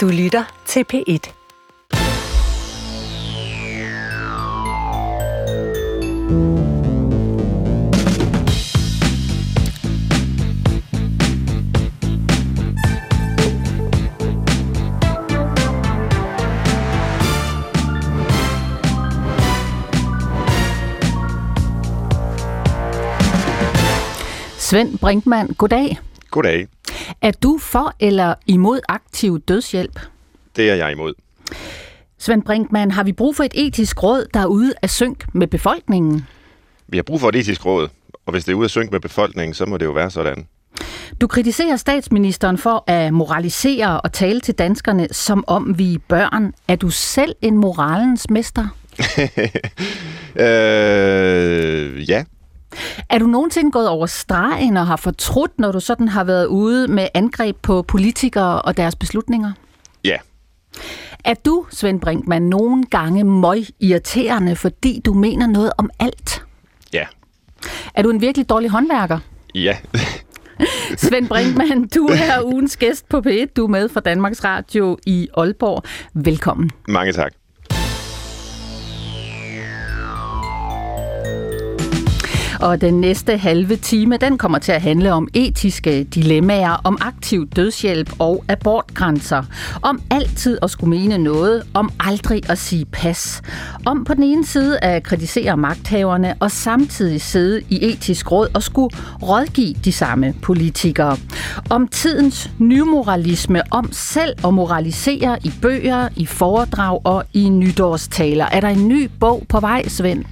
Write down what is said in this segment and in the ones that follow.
Du lytter til P1. Svend Brinkmann, goddag. Goddag. Er du for eller imod aktiv dødshjælp? Det er jeg imod. Svend Brinkmann, har vi brug for et etisk råd, der er ude af synk med befolkningen? Vi har brug for et etisk råd, og hvis det er ude af synk med befolkningen, så må det jo være sådan. Du kritiserer statsministeren for at moralisere og tale til danskerne, som om vi er børn. Er du selv en moralens mester? øh, ja. Er du nogensinde gået over stregen og har fortrudt, når du sådan har været ude med angreb på politikere og deres beslutninger? Ja. Er du, Svend Brinkmann, nogle gange møg irriterende, fordi du mener noget om alt? Ja. Er du en virkelig dårlig håndværker? Ja. Svend Brinkmann, du er ugens gæst på P1. Du er med fra Danmarks Radio i Aalborg. Velkommen. Mange tak. Og den næste halve time, den kommer til at handle om etiske dilemmaer, om aktiv dødshjælp og abortgrænser. Om altid at skulle mene noget, om aldrig at sige pas. Om på den ene side at kritisere magthaverne og samtidig sidde i etisk råd og skulle rådgive de samme politikere. Om tidens nymoralisme, om selv at moralisere i bøger, i foredrag og i nytårstaler. Er der en ny bog på vej, Svend?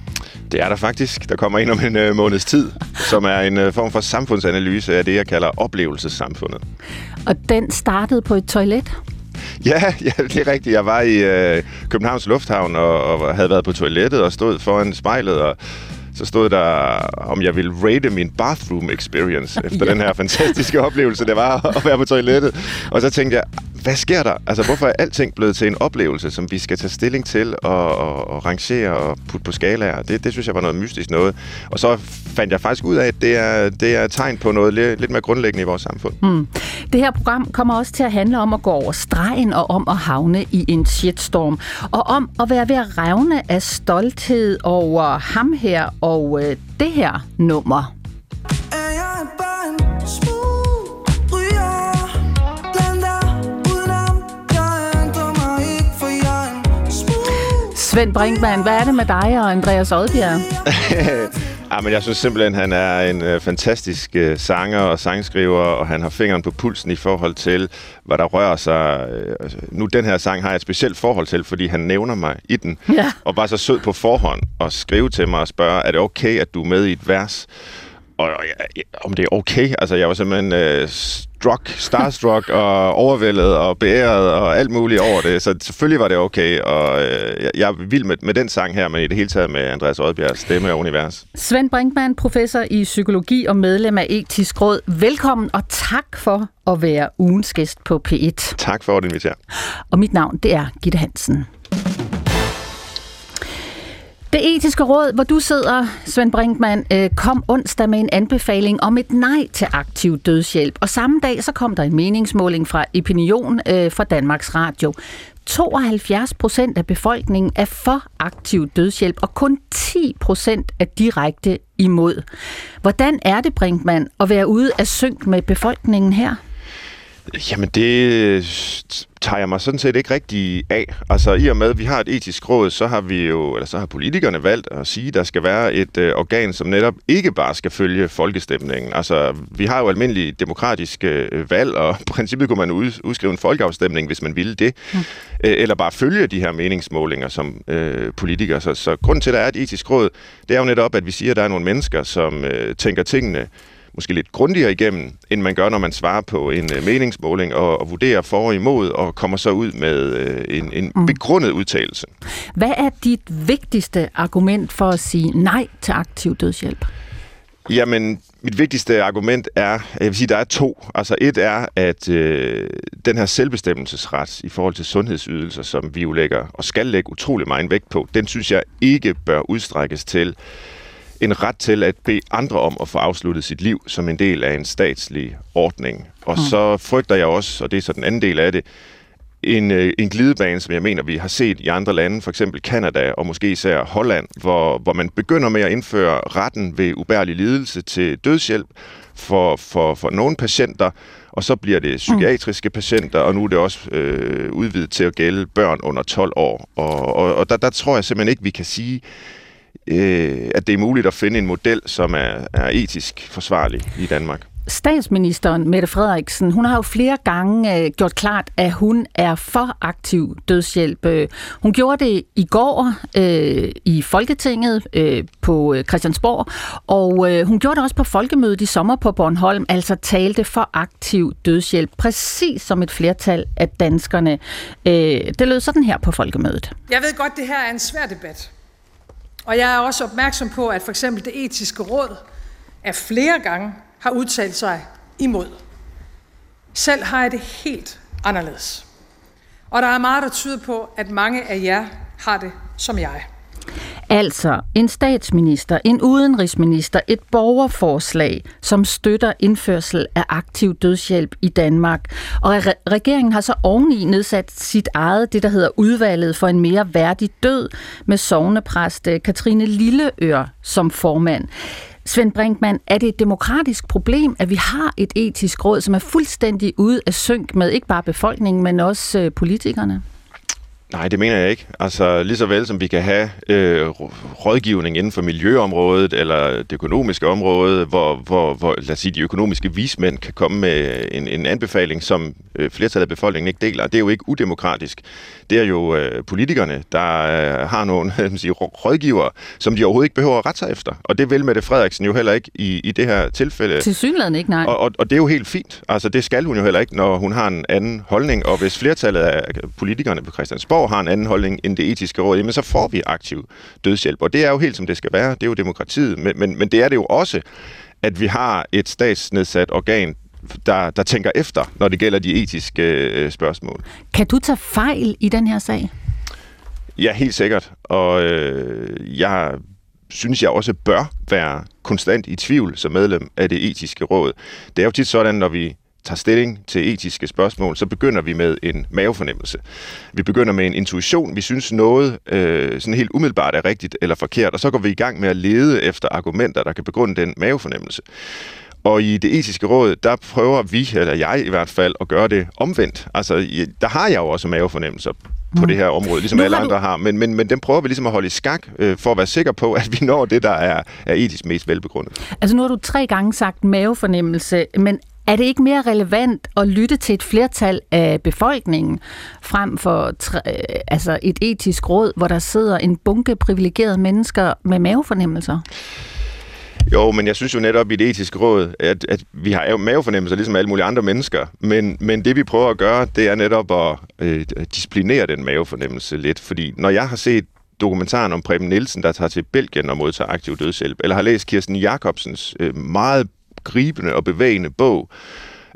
Det er der faktisk. Der kommer en om en øh, måneds tid, som er en øh, form for samfundsanalyse af det, jeg kalder oplevelsessamfundet. Og den startede på et toilet? Ja, ja, det er rigtigt. Jeg var i øh, Københavns Lufthavn og, og havde været på toilettet og stod foran spejlet og så stod der, om jeg ville rate min bathroom experience efter ja. den her fantastiske oplevelse, det var at være på toilettet. Og så tænkte jeg, hvad sker der? Altså, hvorfor er alting blevet til en oplevelse, som vi skal tage stilling til og, og, og rangere og putte på skalaer? Det, det synes jeg var noget mystisk noget. Og så fandt jeg faktisk ud af, at det er, det er et tegn på noget lidt, lidt mere grundlæggende i vores samfund. Mm. Det her program kommer også til at handle om at gå over stregen og om at havne i en shitstorm. Og om at være ved at revne af stolthed over ham her og øh, det her nummer. Svend Brinkmann, hvad er det med dig og Andreas Oddbjerg? ja, men jeg synes simpelthen, han er en øh, fantastisk øh, sanger og sangskriver, og han har fingeren på pulsen i forhold til, hvad der rører sig. Øh, altså, nu, den her sang har jeg et specielt forhold til, fordi han nævner mig i den, ja. og bare så sød på forhånd og skrive til mig og spørge, er det okay, at du er med i et vers? Og, og ja, om det er okay. Altså, jeg var simpelthen øh, struck, starstruck og overvældet og beæret og alt muligt over det. Så selvfølgelig var det okay, og øh, jeg, jeg er vild med, med den sang her, men i det hele taget med Andreas Oddbjergs stemme og univers. Svend Brinkmann, professor i psykologi og medlem af Etisk Råd. Velkommen, og tak for at være ugens gæst på P1. Tak for at invitere. Og mit navn, det er Gitte Hansen. Det etiske råd, hvor du sidder, Svend Brinkmann, øh, kom onsdag med en anbefaling om et nej til aktiv dødshjælp. Og samme dag så kom der en meningsmåling fra Opinion øh, fra Danmarks Radio. 72 procent af befolkningen er for aktiv dødshjælp, og kun 10 procent er direkte imod. Hvordan er det, Brinkmann, at være ude af synk med befolkningen her? Jamen, det tager jeg mig sådan set ikke rigtig af. Altså, i og med, at vi har et etisk råd, så har vi jo, eller så har politikerne valgt at sige, at der skal være et øh, organ, som netop ikke bare skal følge folkestemningen. Altså, vi har jo almindelige demokratiske øh, valg, og i princippet kunne man ud, udskrive en folkeafstemning, hvis man ville det. Mm. Øh, eller bare følge de her meningsmålinger som øh, politikere. Så, så grunden til, at der er et etisk råd, det er jo netop, at vi siger, at der er nogle mennesker, som øh, tænker tingene måske lidt grundigere igennem, end man gør, når man svarer på en øh, meningsmåling og, og vurderer for og imod, og kommer så ud med øh, en, en mm. begrundet udtalelse. Hvad er dit vigtigste argument for at sige nej til aktiv dødshjælp? Jamen, mit vigtigste argument er, jeg vil sige, der er to. Altså et er, at øh, den her selvbestemmelsesret i forhold til sundhedsydelser, som vi jo lægger og skal lægge utrolig meget vægt på, den synes jeg ikke bør udstrækkes til en ret til at bede andre om at få afsluttet sit liv som en del af en statslig ordning. Og mm. så frygter jeg også, og det er så den anden del af det, en, øh, en glidebane, som jeg mener, vi har set i andre lande, for eksempel Kanada og måske især Holland, hvor, hvor man begynder med at indføre retten ved ubærlig lidelse til dødshjælp for, for, for nogle patienter, og så bliver det psykiatriske patienter, og nu er det også øh, udvidet til at gælde børn under 12 år. Og, og, og der, der tror jeg simpelthen ikke, vi kan sige, øh, at det er muligt at finde en model, som er, er etisk forsvarlig i Danmark. Statsministeren Mette Frederiksen, hun har jo flere gange øh, gjort klart, at hun er for aktiv dødshjælp. Øh, hun gjorde det i går øh, i Folketinget øh, på øh, Christiansborg, og øh, hun gjorde det også på folkemødet i sommer på Bornholm, altså talte for aktiv dødshjælp, præcis som et flertal af danskerne. Øh, det lød sådan her på folkemødet. Jeg ved godt, det her er en svær debat. Og jeg er også opmærksom på, at for eksempel det etiske råd er flere gange har udtalt sig imod. Selv har jeg det helt anderledes. Og der er meget, der tyder på, at mange af jer har det som jeg. Altså en statsminister, en udenrigsminister, et borgerforslag, som støtter indførsel af aktiv dødshjælp i Danmark. Og regeringen har så oveni nedsat sit eget, det der hedder udvalget for en mere værdig død, med sovnepræst Katrine Lilleør som formand. Svend Brinkmann, er det et demokratisk problem, at vi har et etisk råd, som er fuldstændig ude af synk med ikke bare befolkningen, men også øh, politikerne? Nej, det mener jeg ikke. Altså lige så vel som vi kan have øh, rådgivning inden for miljøområdet eller det økonomiske område, hvor, hvor, hvor lad os sige, de økonomiske vismænd kan komme med en, en anbefaling, som øh, flertallet af befolkningen ikke deler. Det er jo ikke udemokratisk. Det er jo øh, politikerne, der øh, har nogle øh, sige, rådgivere, som de overhovedet ikke behøver at rette sig efter. Og det vil Mette Frederiksen jo heller ikke i, i det her tilfælde. Til synligheden ikke, nej. Og, og, og det er jo helt fint. Altså det skal hun jo heller ikke, når hun har en anden holdning. Og hvis flertallet af politikerne på Christiansborg Christiansborg har en anden holdning end det etiske råd, jamen så får vi aktiv dødshjælp. Og det er jo helt som det skal være. Det er jo demokratiet. Men, men, men det er det jo også, at vi har et statsnedsat organ, der, der tænker efter, når det gælder de etiske øh, spørgsmål. Kan du tage fejl i den her sag? Ja, helt sikkert. Og øh, jeg synes jeg også bør være konstant i tvivl som medlem af det etiske råd. Det er jo tit sådan, når vi tager stilling til etiske spørgsmål, så begynder vi med en mavefornemmelse. Vi begynder med en intuition. Vi synes noget øh, sådan helt umiddelbart er rigtigt eller forkert, og så går vi i gang med at lede efter argumenter, der kan begrunde den mavefornemmelse. Og i det etiske råd, der prøver vi, eller jeg i hvert fald, at gøre det omvendt. Altså, der har jeg jo også mavefornemmelser på mm. det her område, ligesom alle andre du... har. Men, men, men den prøver vi ligesom at holde i skak, øh, for at være sikker på, at vi når det, der er, er etisk mest velbegrundet. Altså nu har du tre gange sagt mavefornemmelse, men er det ikke mere relevant at lytte til et flertal af befolkningen, frem for tre, øh, altså et etisk råd, hvor der sidder en bunke privilegerede mennesker med mavefornemmelser? Jo, men jeg synes jo netop i det etiske råd, at, at vi har mavefornemmelser ligesom alle mulige andre mennesker, men, men det vi prøver at gøre, det er netop at øh, disciplinere den mavefornemmelse lidt, fordi når jeg har set dokumentaren om Preben Nielsen, der tager til Belgien og modtager aktiv dødshjælp, eller har læst Kirsten Jacobsens øh, meget gribende og bevægende bog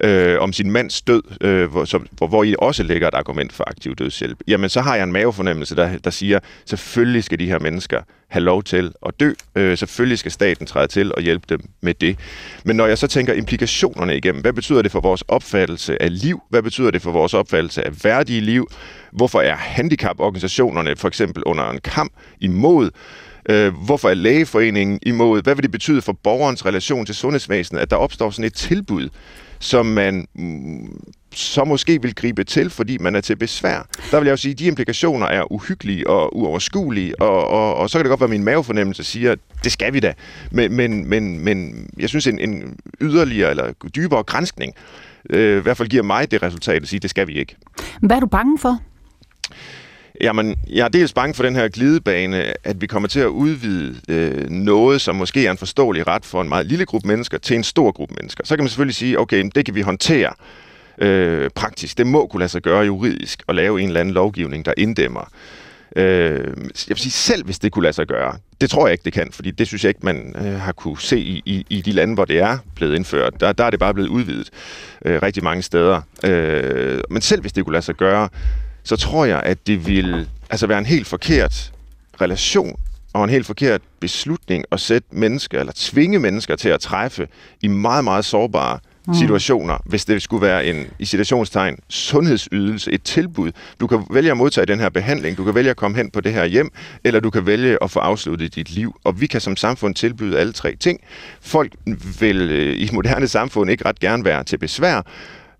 øh, om sin mands død, øh, hvor, som, hvor, hvor I også lægger et argument for aktiv dødshjælp, jamen så har jeg en mavefornemmelse, der, der siger, selvfølgelig skal de her mennesker have lov til at dø. Øh, selvfølgelig skal staten træde til og hjælpe dem med det. Men når jeg så tænker implikationerne igennem, hvad betyder det for vores opfattelse af liv? Hvad betyder det for vores opfattelse af værdige liv? Hvorfor er handicaporganisationerne for eksempel under en kamp imod Øh, hvorfor er lægeforeningen imod? Hvad vil det betyde for borgerens relation til sundhedsvæsenet, at der opstår sådan et tilbud, som man mm, så måske vil gribe til, fordi man er til besvær. Der vil jeg jo sige, at de implikationer er uhyggelige og uoverskuelige, og, og, og så kan det godt være, at min mavefornemmelse siger, at det skal vi da. Men, men, men, men jeg synes, en, en yderligere eller dybere grænskning øh, i hvert fald giver mig det resultat at sige, at det skal vi ikke. Hvad er du bange for? Jamen, jeg er dels bange for den her glidebane, at vi kommer til at udvide øh, noget, som måske er en forståelig ret for en meget lille gruppe mennesker, til en stor gruppe mennesker. Så kan man selvfølgelig sige, okay, det kan vi håndtere øh, praktisk. Det må kunne lade sig gøre juridisk at lave en eller anden lovgivning, der inddæmmer. Øh, jeg vil sige, selv hvis det kunne lade sig gøre, det tror jeg ikke, det kan, fordi det synes jeg ikke, man øh, har kunne se i, i, i de lande, hvor det er blevet indført. Der, der er det bare blevet udvidet øh, rigtig mange steder. Øh, men selv hvis det kunne lade sig gøre, så tror jeg, at det vil altså være en helt forkert relation og en helt forkert beslutning at sætte mennesker, eller tvinge mennesker til at træffe i meget, meget sårbare mm. situationer, hvis det skulle være en, i situationstegn, sundhedsydelse, et tilbud. Du kan vælge at modtage den her behandling, du kan vælge at komme hen på det her hjem, eller du kan vælge at få afsluttet dit liv. Og vi kan som samfund tilbyde alle tre ting. Folk vil øh, i moderne samfund ikke ret gerne være til besvær,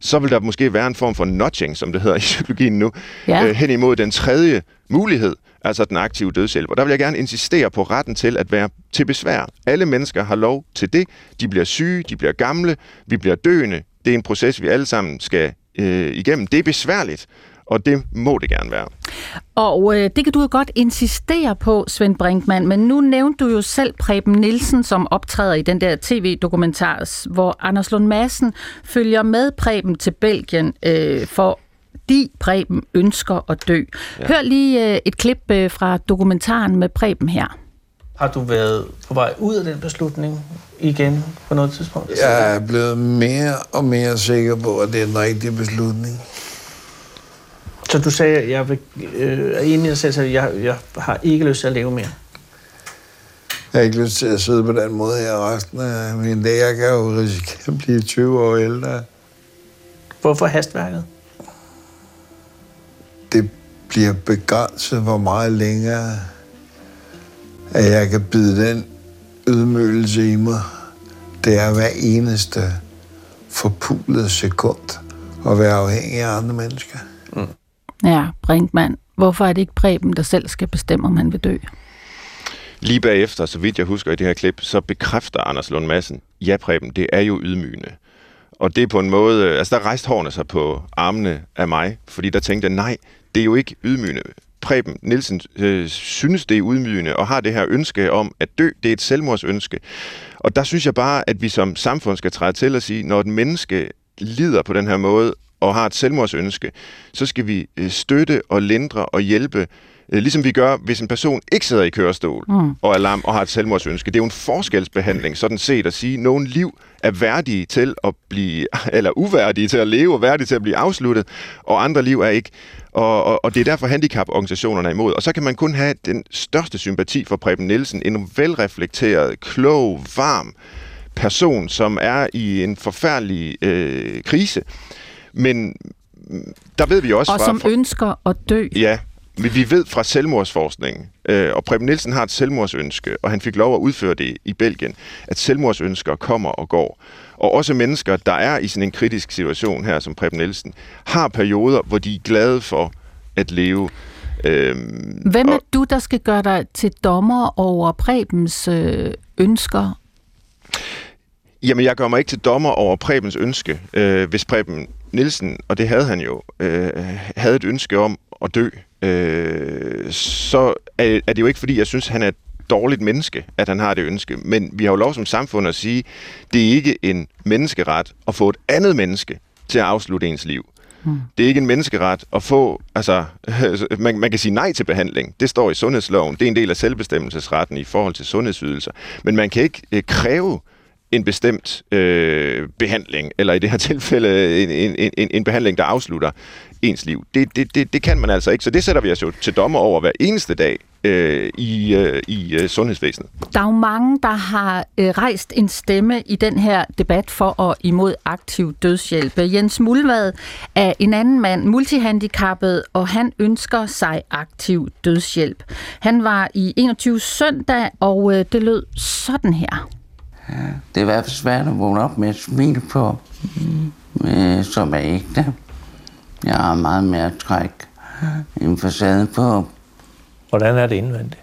så vil der måske være en form for nudging, som det hedder i psykologien nu, ja. øh, hen imod den tredje mulighed, altså den aktive dødshjælp. Og der vil jeg gerne insistere på retten til at være til besvær. Alle mennesker har lov til det. De bliver syge, de bliver gamle, vi bliver døende. Det er en proces, vi alle sammen skal øh, igennem. Det er besværligt, og det må det gerne være. Og øh, det kan du jo godt insistere på, Svend Brinkmann, men nu nævnte du jo selv Preben Nielsen, som optræder i den der tv-dokumentar, hvor Anders Lund Madsen følger med Preben til Belgien øh, for de Preben ønsker at dø. Ja. Hør lige øh, et klip øh, fra dokumentaren med Preben her. Har du været på vej ud af den beslutning igen på noget tidspunkt? Jeg er blevet mere og mere sikker på, at det er den rigtige beslutning. Så du sagde, at jeg øh, er enig i at jeg, jeg har ikke lyst til at leve mere? Jeg har ikke lyst til at sidde på den måde her resten af min dag. Jeg kan jo risikere at blive 20 år ældre. Hvorfor hastværket? Det bliver begrænset, hvor meget længere at jeg kan bide den ydmygelse i mig. Det er hver eneste forpulede sekund at være afhængig af andre mennesker. Ja, Brinkmann. Hvorfor er det ikke Preben, der selv skal bestemme, om han vil dø? Lige bagefter, så vidt jeg husker i det her klip, så bekræfter Anders Lund Madsen, ja Preben, det er jo ydmygende. Og det er på en måde, øh, altså der rejste hårene sig på armene af mig, fordi der tænkte jeg, nej, det er jo ikke ydmygende. Preben Nielsen øh, synes, det er udmygende og har det her ønske om at dø. Det er et selvmordsønske. Og der synes jeg bare, at vi som samfund skal træde til at sige, når et menneske lider på den her måde og har et selvmordsønske, så skal vi øh, støtte og lindre og hjælpe øh, ligesom vi gør, hvis en person ikke sidder i kørestol mm. og er lam og har et selvmordsønske. Det er jo en forskelsbehandling, sådan set at sige, at nogle liv er værdige til at blive, eller uværdige til at leve, og værdige til at blive afsluttet, og andre liv er ikke. Og, og, og det er derfor handicaporganisationerne er imod. Og så kan man kun have den største sympati for Preben Nielsen, en velreflekteret, klog, varm person, som er i en forfærdelig øh, krise. Men der ved vi også... Og fra, som ønsker at dø. Ja, men vi ved fra selvmordsforskningen, øh, og Preben Nielsen har et selvmordsønske, og han fik lov at udføre det i Belgien, at selvmordsønsker kommer og går. Og også mennesker, der er i sådan en kritisk situation her, som Preben Nielsen, har perioder, hvor de er glade for at leve. Øhm, Hvem er og, du, der skal gøre dig til dommer over Prebens øh, ønsker? Jamen, jeg gør mig ikke til dommer over Prebens ønske. Øh, hvis Preben Nielsen, og det havde han jo, øh, havde et ønske om at dø, øh, så er, er det jo ikke fordi, jeg synes, han er et dårligt menneske, at han har det ønske. Men vi har jo lov som samfund at sige, det er ikke en menneskeret at få et andet menneske til at afslutte ens liv. Hmm. Det er ikke en menneskeret at få, altså, man, man kan sige nej til behandling. Det står i sundhedsloven. Det er en del af selvbestemmelsesretten i forhold til sundhedsydelser. Men man kan ikke øh, kræve en bestemt øh, behandling, eller i det her tilfælde en, en, en, en behandling, der afslutter ens liv. Det, det, det, det kan man altså ikke, så det sætter vi os jo til dommer over hver eneste dag øh, i, øh, i øh, sundhedsvæsenet. Der er jo mange, der har øh, rejst en stemme i den her debat for og imod aktiv dødshjælp. Jens Mulvad er en anden mand, multihandicappet, og han ønsker sig aktiv dødshjælp. Han var i 21 søndag, og øh, det lød sådan her. Ja, det er i hvert fald svært at vågne op med et smil på, mm. øh, som er ægte. Jeg har meget mere træk en facade på. Hvordan er det indvendigt?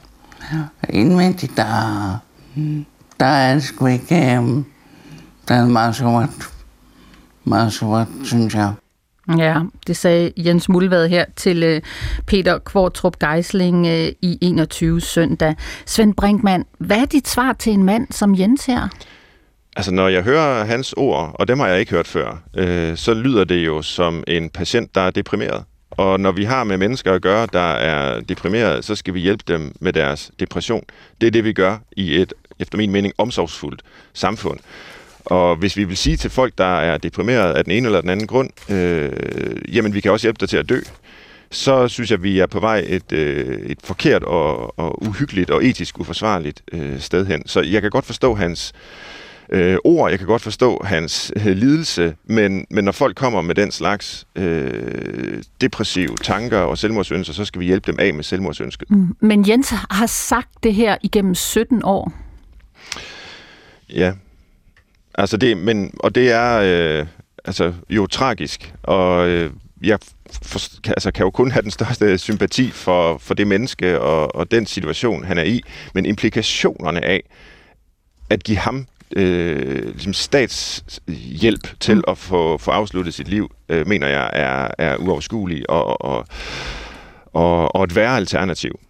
Indvendigt, der, der er det sgu ikke... Um, der er meget sort. Meget sort, synes jeg. Ja, det sagde Jens Mulvad her til øh, Peter Kvartrup Geisling øh, i 21 søndag. Svend Brinkmann, hvad er dit svar til en mand som Jens her? Altså, når jeg hører hans ord, og dem har jeg ikke hørt før, øh, så lyder det jo som en patient, der er deprimeret. Og når vi har med mennesker at gøre, der er deprimeret, så skal vi hjælpe dem med deres depression. Det er det, vi gør i et, efter min mening, omsorgsfuldt samfund. Og hvis vi vil sige til folk, der er deprimeret af den ene eller den anden grund, øh, jamen vi kan også hjælpe dig til at dø, så synes jeg, at vi er på vej et, øh, et forkert og, og uhyggeligt og etisk uforsvarligt øh, sted hen. Så jeg kan godt forstå hans øh, ord, jeg kan godt forstå hans øh, lidelse, men, men når folk kommer med den slags øh, depressive tanker og selvmordsønsker, så skal vi hjælpe dem af med selvmordsønsket. Mm. Men Jens har sagt det her igennem 17 år. Ja, altså det, men, og det er øh, altså, jo tragisk, og øh, jeg for, kan, altså, kan jo kun have den største sympati for, for det menneske og, og den situation, han er i, men implikationerne af at give ham øh, ligesom statshjælp til mm. at få, få afsluttet sit liv, øh, mener jeg er, er uoverskuelig og, og, og, og et værre alternativ.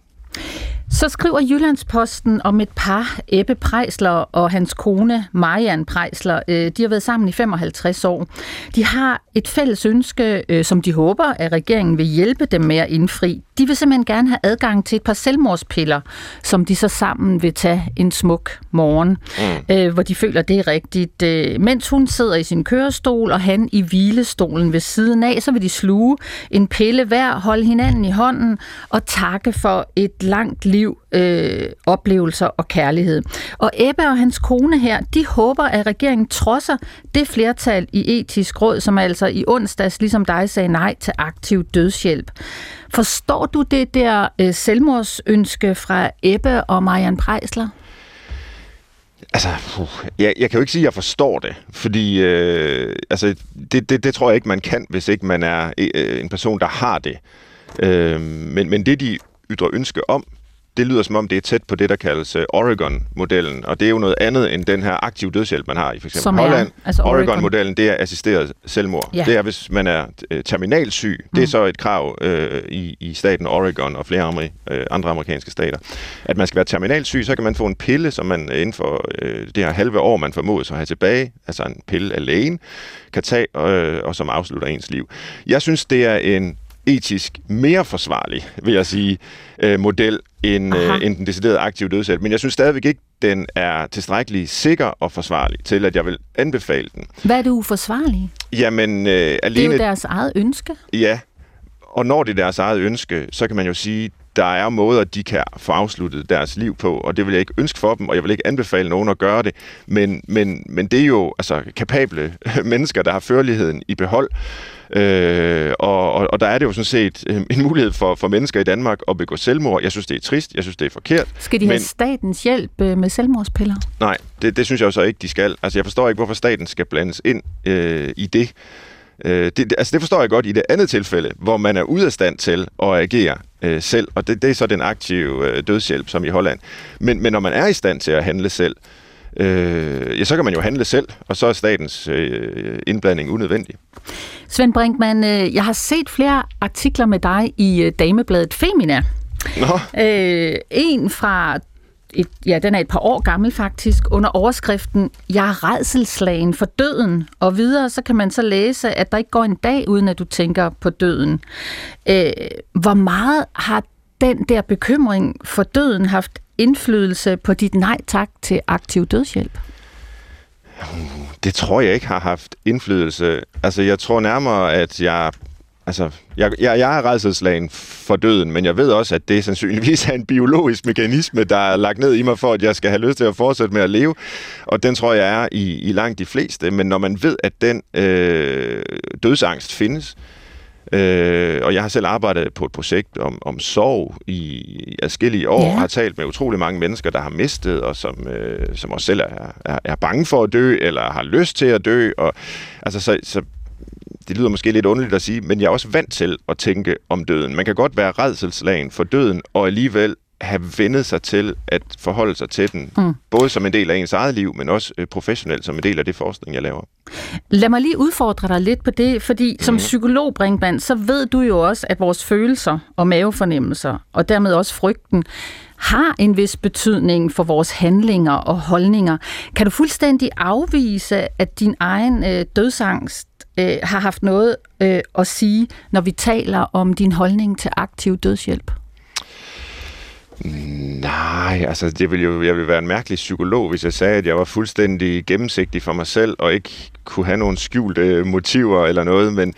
Så skriver Jyllandsposten om et par, Ebbe Prejsler og hans kone Marianne Prejsler. Øh, de har været sammen i 55 år. De har et fælles ønske, øh, som de håber, at regeringen vil hjælpe dem med at indfri. De vil simpelthen gerne have adgang til et par selvmordspiller, som de så sammen vil tage en smuk morgen, mm. Øh, hvor de føler, det er rigtigt. Mens hun sidder i sin kørestol, og han i hvilestolen ved siden af, så vil de sluge en pille hver, holde hinanden i hånden og takke for et langt liv liv, øh, oplevelser og kærlighed. Og Ebbe og hans kone her, de håber, at regeringen trodser det flertal i etisk råd, som altså i onsdags, ligesom dig, sagde nej til aktiv dødshjælp. Forstår du det der øh, selvmordsønske fra Ebbe og Marian Prejsler? Altså, puh, jeg, jeg kan jo ikke sige, at jeg forstår det, fordi øh, altså, det, det, det tror jeg ikke, man kan, hvis ikke man er øh, en person, der har det. Øh, men, men det, de ytrer ønske om, det lyder som om, det er tæt på det, der kaldes uh, Oregon-modellen, og det er jo noget andet end den her aktive dødshjælp, man har i for eksempel som Holland. Er, altså Oregon-modellen, det er assisteret selvmord. Ja. Det er, hvis man er uh, terminalsyg. Mm. Det er mm. så et krav uh, i, i staten Oregon og flere andre, uh, andre amerikanske stater. At man skal være terminalsyg, så kan man få en pille, som man inden for uh, det her halve år, man formodes at have tilbage, altså en pille alene, kan tage, uh, og som afslutter ens liv. Jeg synes, det er en etisk mere forsvarlig, vil jeg sige, øh, model end, øh, end den deciderede aktive dødshjælp. Men jeg synes stadigvæk ikke, den er tilstrækkelig sikker og forsvarlig til, at jeg vil anbefale den. Hvad er det uforsvarlige? Jamen, øh, alene... Det er jo deres eget ønske. Ja, og når det er deres eget ønske, så kan man jo sige, der er måder, de kan få afsluttet deres liv på, og det vil jeg ikke ønske for dem, og jeg vil ikke anbefale nogen at gøre det, men, men, men det er jo altså kapable mennesker, der har førligheden i behold, Øh, og, og, og der er det jo sådan set øh, en mulighed for, for mennesker i Danmark at begå selvmord. Jeg synes, det er trist. Jeg synes, det er forkert. Skal de men... have statens hjælp øh, med selvmordspiller? Nej, det, det synes jeg jo så ikke, de skal. Altså, jeg forstår ikke, hvorfor staten skal blandes ind øh, i det. Øh, det, altså det forstår jeg godt i det andet tilfælde, hvor man er ude af stand til at agere øh, selv, og det, det er så den aktive øh, dødshjælp, som i Holland. Men, men når man er i stand til at handle selv, øh, ja, så kan man jo handle selv, og så er statens øh, indblanding unødvendig. Svend Brinkmann, øh, jeg har set flere artikler med dig i øh, Damebladet Femina. Nå. Øh, en fra et, ja, den er et par år gammel faktisk, under overskriften Jeg er redselslagen for døden. Og videre så kan man så læse, at der ikke går en dag, uden at du tænker på døden. Øh, hvor meget har den der bekymring for døden haft indflydelse på dit nej tak til aktiv dødshjælp? Det tror jeg ikke har haft indflydelse. Altså, jeg tror nærmere, at jeg Altså, jeg, jeg, jeg er redselslagen for døden, men jeg ved også, at det sandsynligvis er en biologisk mekanisme, der er lagt ned i mig for, at jeg skal have lyst til at fortsætte med at leve. Og den tror jeg er i, i langt de fleste. Men når man ved, at den øh, dødsangst findes, Øh, og jeg har selv arbejdet på et projekt om, om sorg i adskillige år, ja. og har talt med utrolig mange mennesker, der har mistet, og som, øh, som også selv er, er, er bange for at dø, eller har lyst til at dø. Og, altså, så, så det lyder måske lidt underligt at sige, men jeg er også vant til at tænke om døden. Man kan godt være redselslagen for døden, og alligevel have vendet sig til at forholde sig til den, mm. både som en del af ens eget liv, men også øh, professionelt som en del af det forskning, jeg laver. Lad mig lige udfordre dig lidt på det, fordi som mm. psykolog, Brinkmann, så ved du jo også, at vores følelser og mavefornemmelser, og dermed også frygten, har en vis betydning for vores handlinger og holdninger. Kan du fuldstændig afvise, at din egen øh, dødsangst øh, har haft noget øh, at sige, når vi taler om din holdning til aktiv dødshjælp? Nej, altså det ville jo, jeg ville være en mærkelig psykolog, hvis jeg sagde, at jeg var fuldstændig gennemsigtig for mig selv, og ikke kunne have nogle skjulte motiver eller noget, men,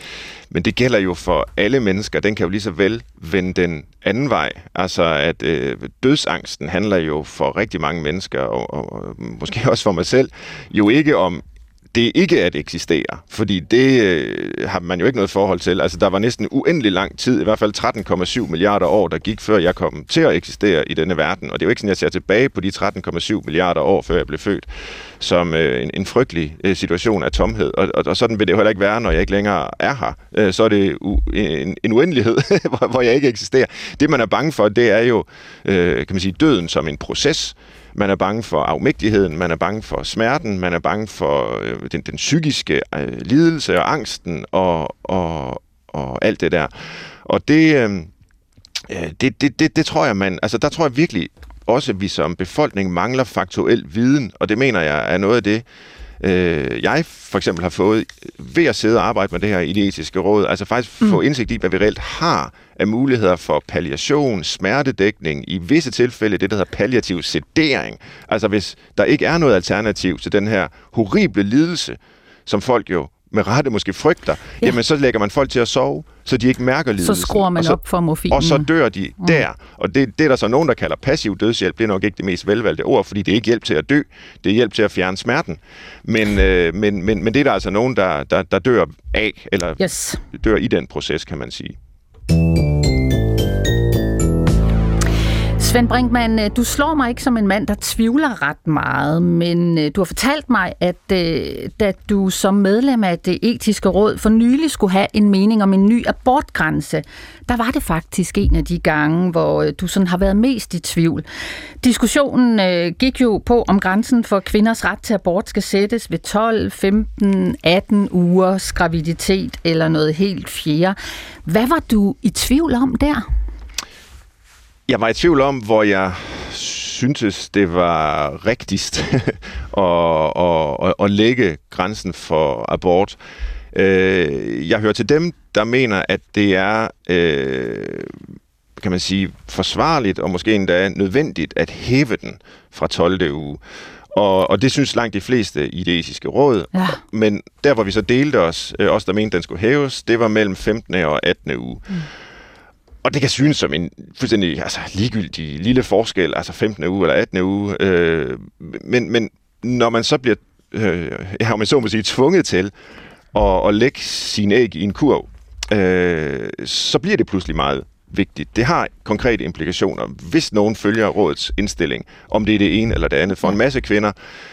men det gælder jo for alle mennesker. Den kan jo lige så vel vende den anden vej. Altså at øh, dødsangsten handler jo for rigtig mange mennesker, og, og, og måske også for mig selv, jo ikke om det ikke at eksistere, fordi det øh, har man jo ikke noget forhold til. Altså, der var næsten uendelig lang tid, i hvert fald 13,7 milliarder år, der gik, før jeg kom til at eksistere i denne verden. Og det er jo ikke sådan, jeg ser tilbage på de 13,7 milliarder år, før jeg blev født, som øh, en, en frygtelig øh, situation af tomhed. Og, og, og sådan vil det jo heller ikke være, når jeg ikke længere er her. Øh, så er det u, en, en uendelighed, hvor, hvor jeg ikke eksisterer. Det, man er bange for, det er jo, øh, kan man sige, døden som en proces, man er bange for afmægtigheden, man er bange for smerten, man er bange for øh, den, den psykiske øh, lidelse og angsten og, og, og alt det der. Og det, øh, det, det, det, det tror jeg, man... Altså, der tror jeg virkelig også, at vi som befolkning mangler faktuel viden, og det mener jeg er noget af det, øh, jeg for eksempel har fået ved at sidde og arbejde med det her i det etiske råd, altså faktisk mm. få indsigt i, hvad vi reelt har af muligheder for palliation, smertedækning, i visse tilfælde det, der hedder palliativ sedering. Altså hvis der ikke er noget alternativ til den her horrible lidelse, som folk jo med rette måske frygter, ja. jamen så lægger man folk til at sove, så de ikke mærker lidelsen. Så skruer man så, op for morfinen. Og så dør de mm. der. Og det, det er der så nogen, der kalder passiv dødshjælp. Det er nok ikke det mest velvalgte ord, fordi det er ikke hjælp til at dø. Det er hjælp til at fjerne smerten. Men, øh, men, men, men det er der altså nogen, der, der, der dør af, eller yes. dør i den proces, kan man sige. Svend Brinkmann, øh, du slår mig ikke som en mand, der tvivler ret meget, men øh, du har fortalt mig, at øh, da du som medlem af det etiske råd for nylig skulle have en mening om en ny abortgrænse, der var det faktisk en af de gange, hvor du sådan har været mest i tvivl. Diskussionen gik jo på, om grænsen for kvinders ret til abort skal sættes ved 12, 15, 18 ugers graviditet eller noget helt fjerde. Hvad var du i tvivl om der? Jeg var i tvivl om, hvor jeg syntes, det var rigtigst at, at, at lægge grænsen for abort. Øh, jeg hører til dem, der mener, at det er, øh, kan man sige, forsvarligt og måske endda nødvendigt at hæve den fra 12. uge. Og, og det synes langt de fleste i det etiske råd. Ja. Men der, hvor vi så delte os, øh, os der mente, den skulle hæves, det var mellem 15. og 18. uge. Mm. Og det kan synes som en fuldstændig altså, ligegyldig lille forskel, altså 15. uge eller 18. uge. Øh, men, men når man så bliver, øh, ja, man så må sige, tvunget til at, at lægge sine æg i en kurv, øh, så bliver det pludselig meget vigtigt. Det har konkrete implikationer, hvis nogen følger rådets indstilling, om det er det ene eller det andet. For en masse kvinder, øh,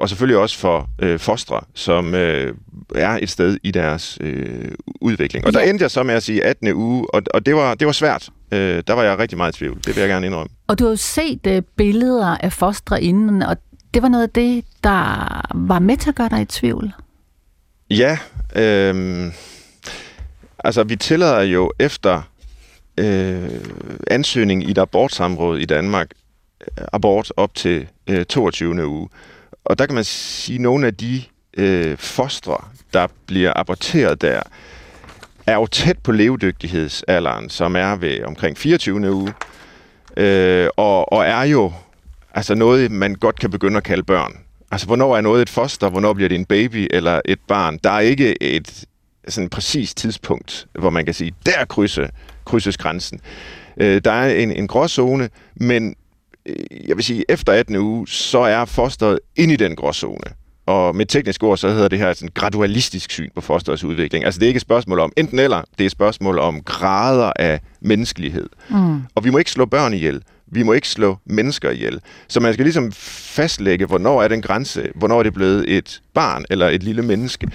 og selvfølgelig også for øh, fostre, som øh, er et sted i deres øh, udvikling. Og ja. der endte jeg så med at sige 18. uge, og, og det, var, det var svært. Øh, der var jeg rigtig meget i tvivl. Det vil jeg gerne indrømme. Og du har jo set øh, billeder af fostre inden, og det var noget af det, der var med til at gøre dig i tvivl. Ja, øh, altså vi tillader jo efter øh, ansøgning i et abortsamråd i Danmark øh, abort op til øh, 22. uge. Og der kan man sige, at nogle af de øh, fostre, der bliver aborteret der, er jo tæt på levedygtighedsalderen, som er ved omkring 24. uge, øh, og, og er jo altså noget, man godt kan begynde at kalde børn. Altså, hvornår er noget et foster, hvornår bliver det en baby eller et barn? Der er ikke et sådan præcis tidspunkt, hvor man kan sige, der krydse, krydses grænsen. Øh, der er en, en gråzone, men jeg vil sige, efter 18. uge, så er fosteret ind i den gråzone. Og med teknisk ord, så hedder det her et gradualistisk syn på fosterets udvikling. Altså det er ikke et spørgsmål om enten eller, det er et spørgsmål om grader af menneskelighed. Mm. Og vi må ikke slå børn ihjel. Vi må ikke slå mennesker ihjel. Så man skal ligesom fastlægge, hvornår er den grænse, hvornår er det blevet et barn eller et lille menneske.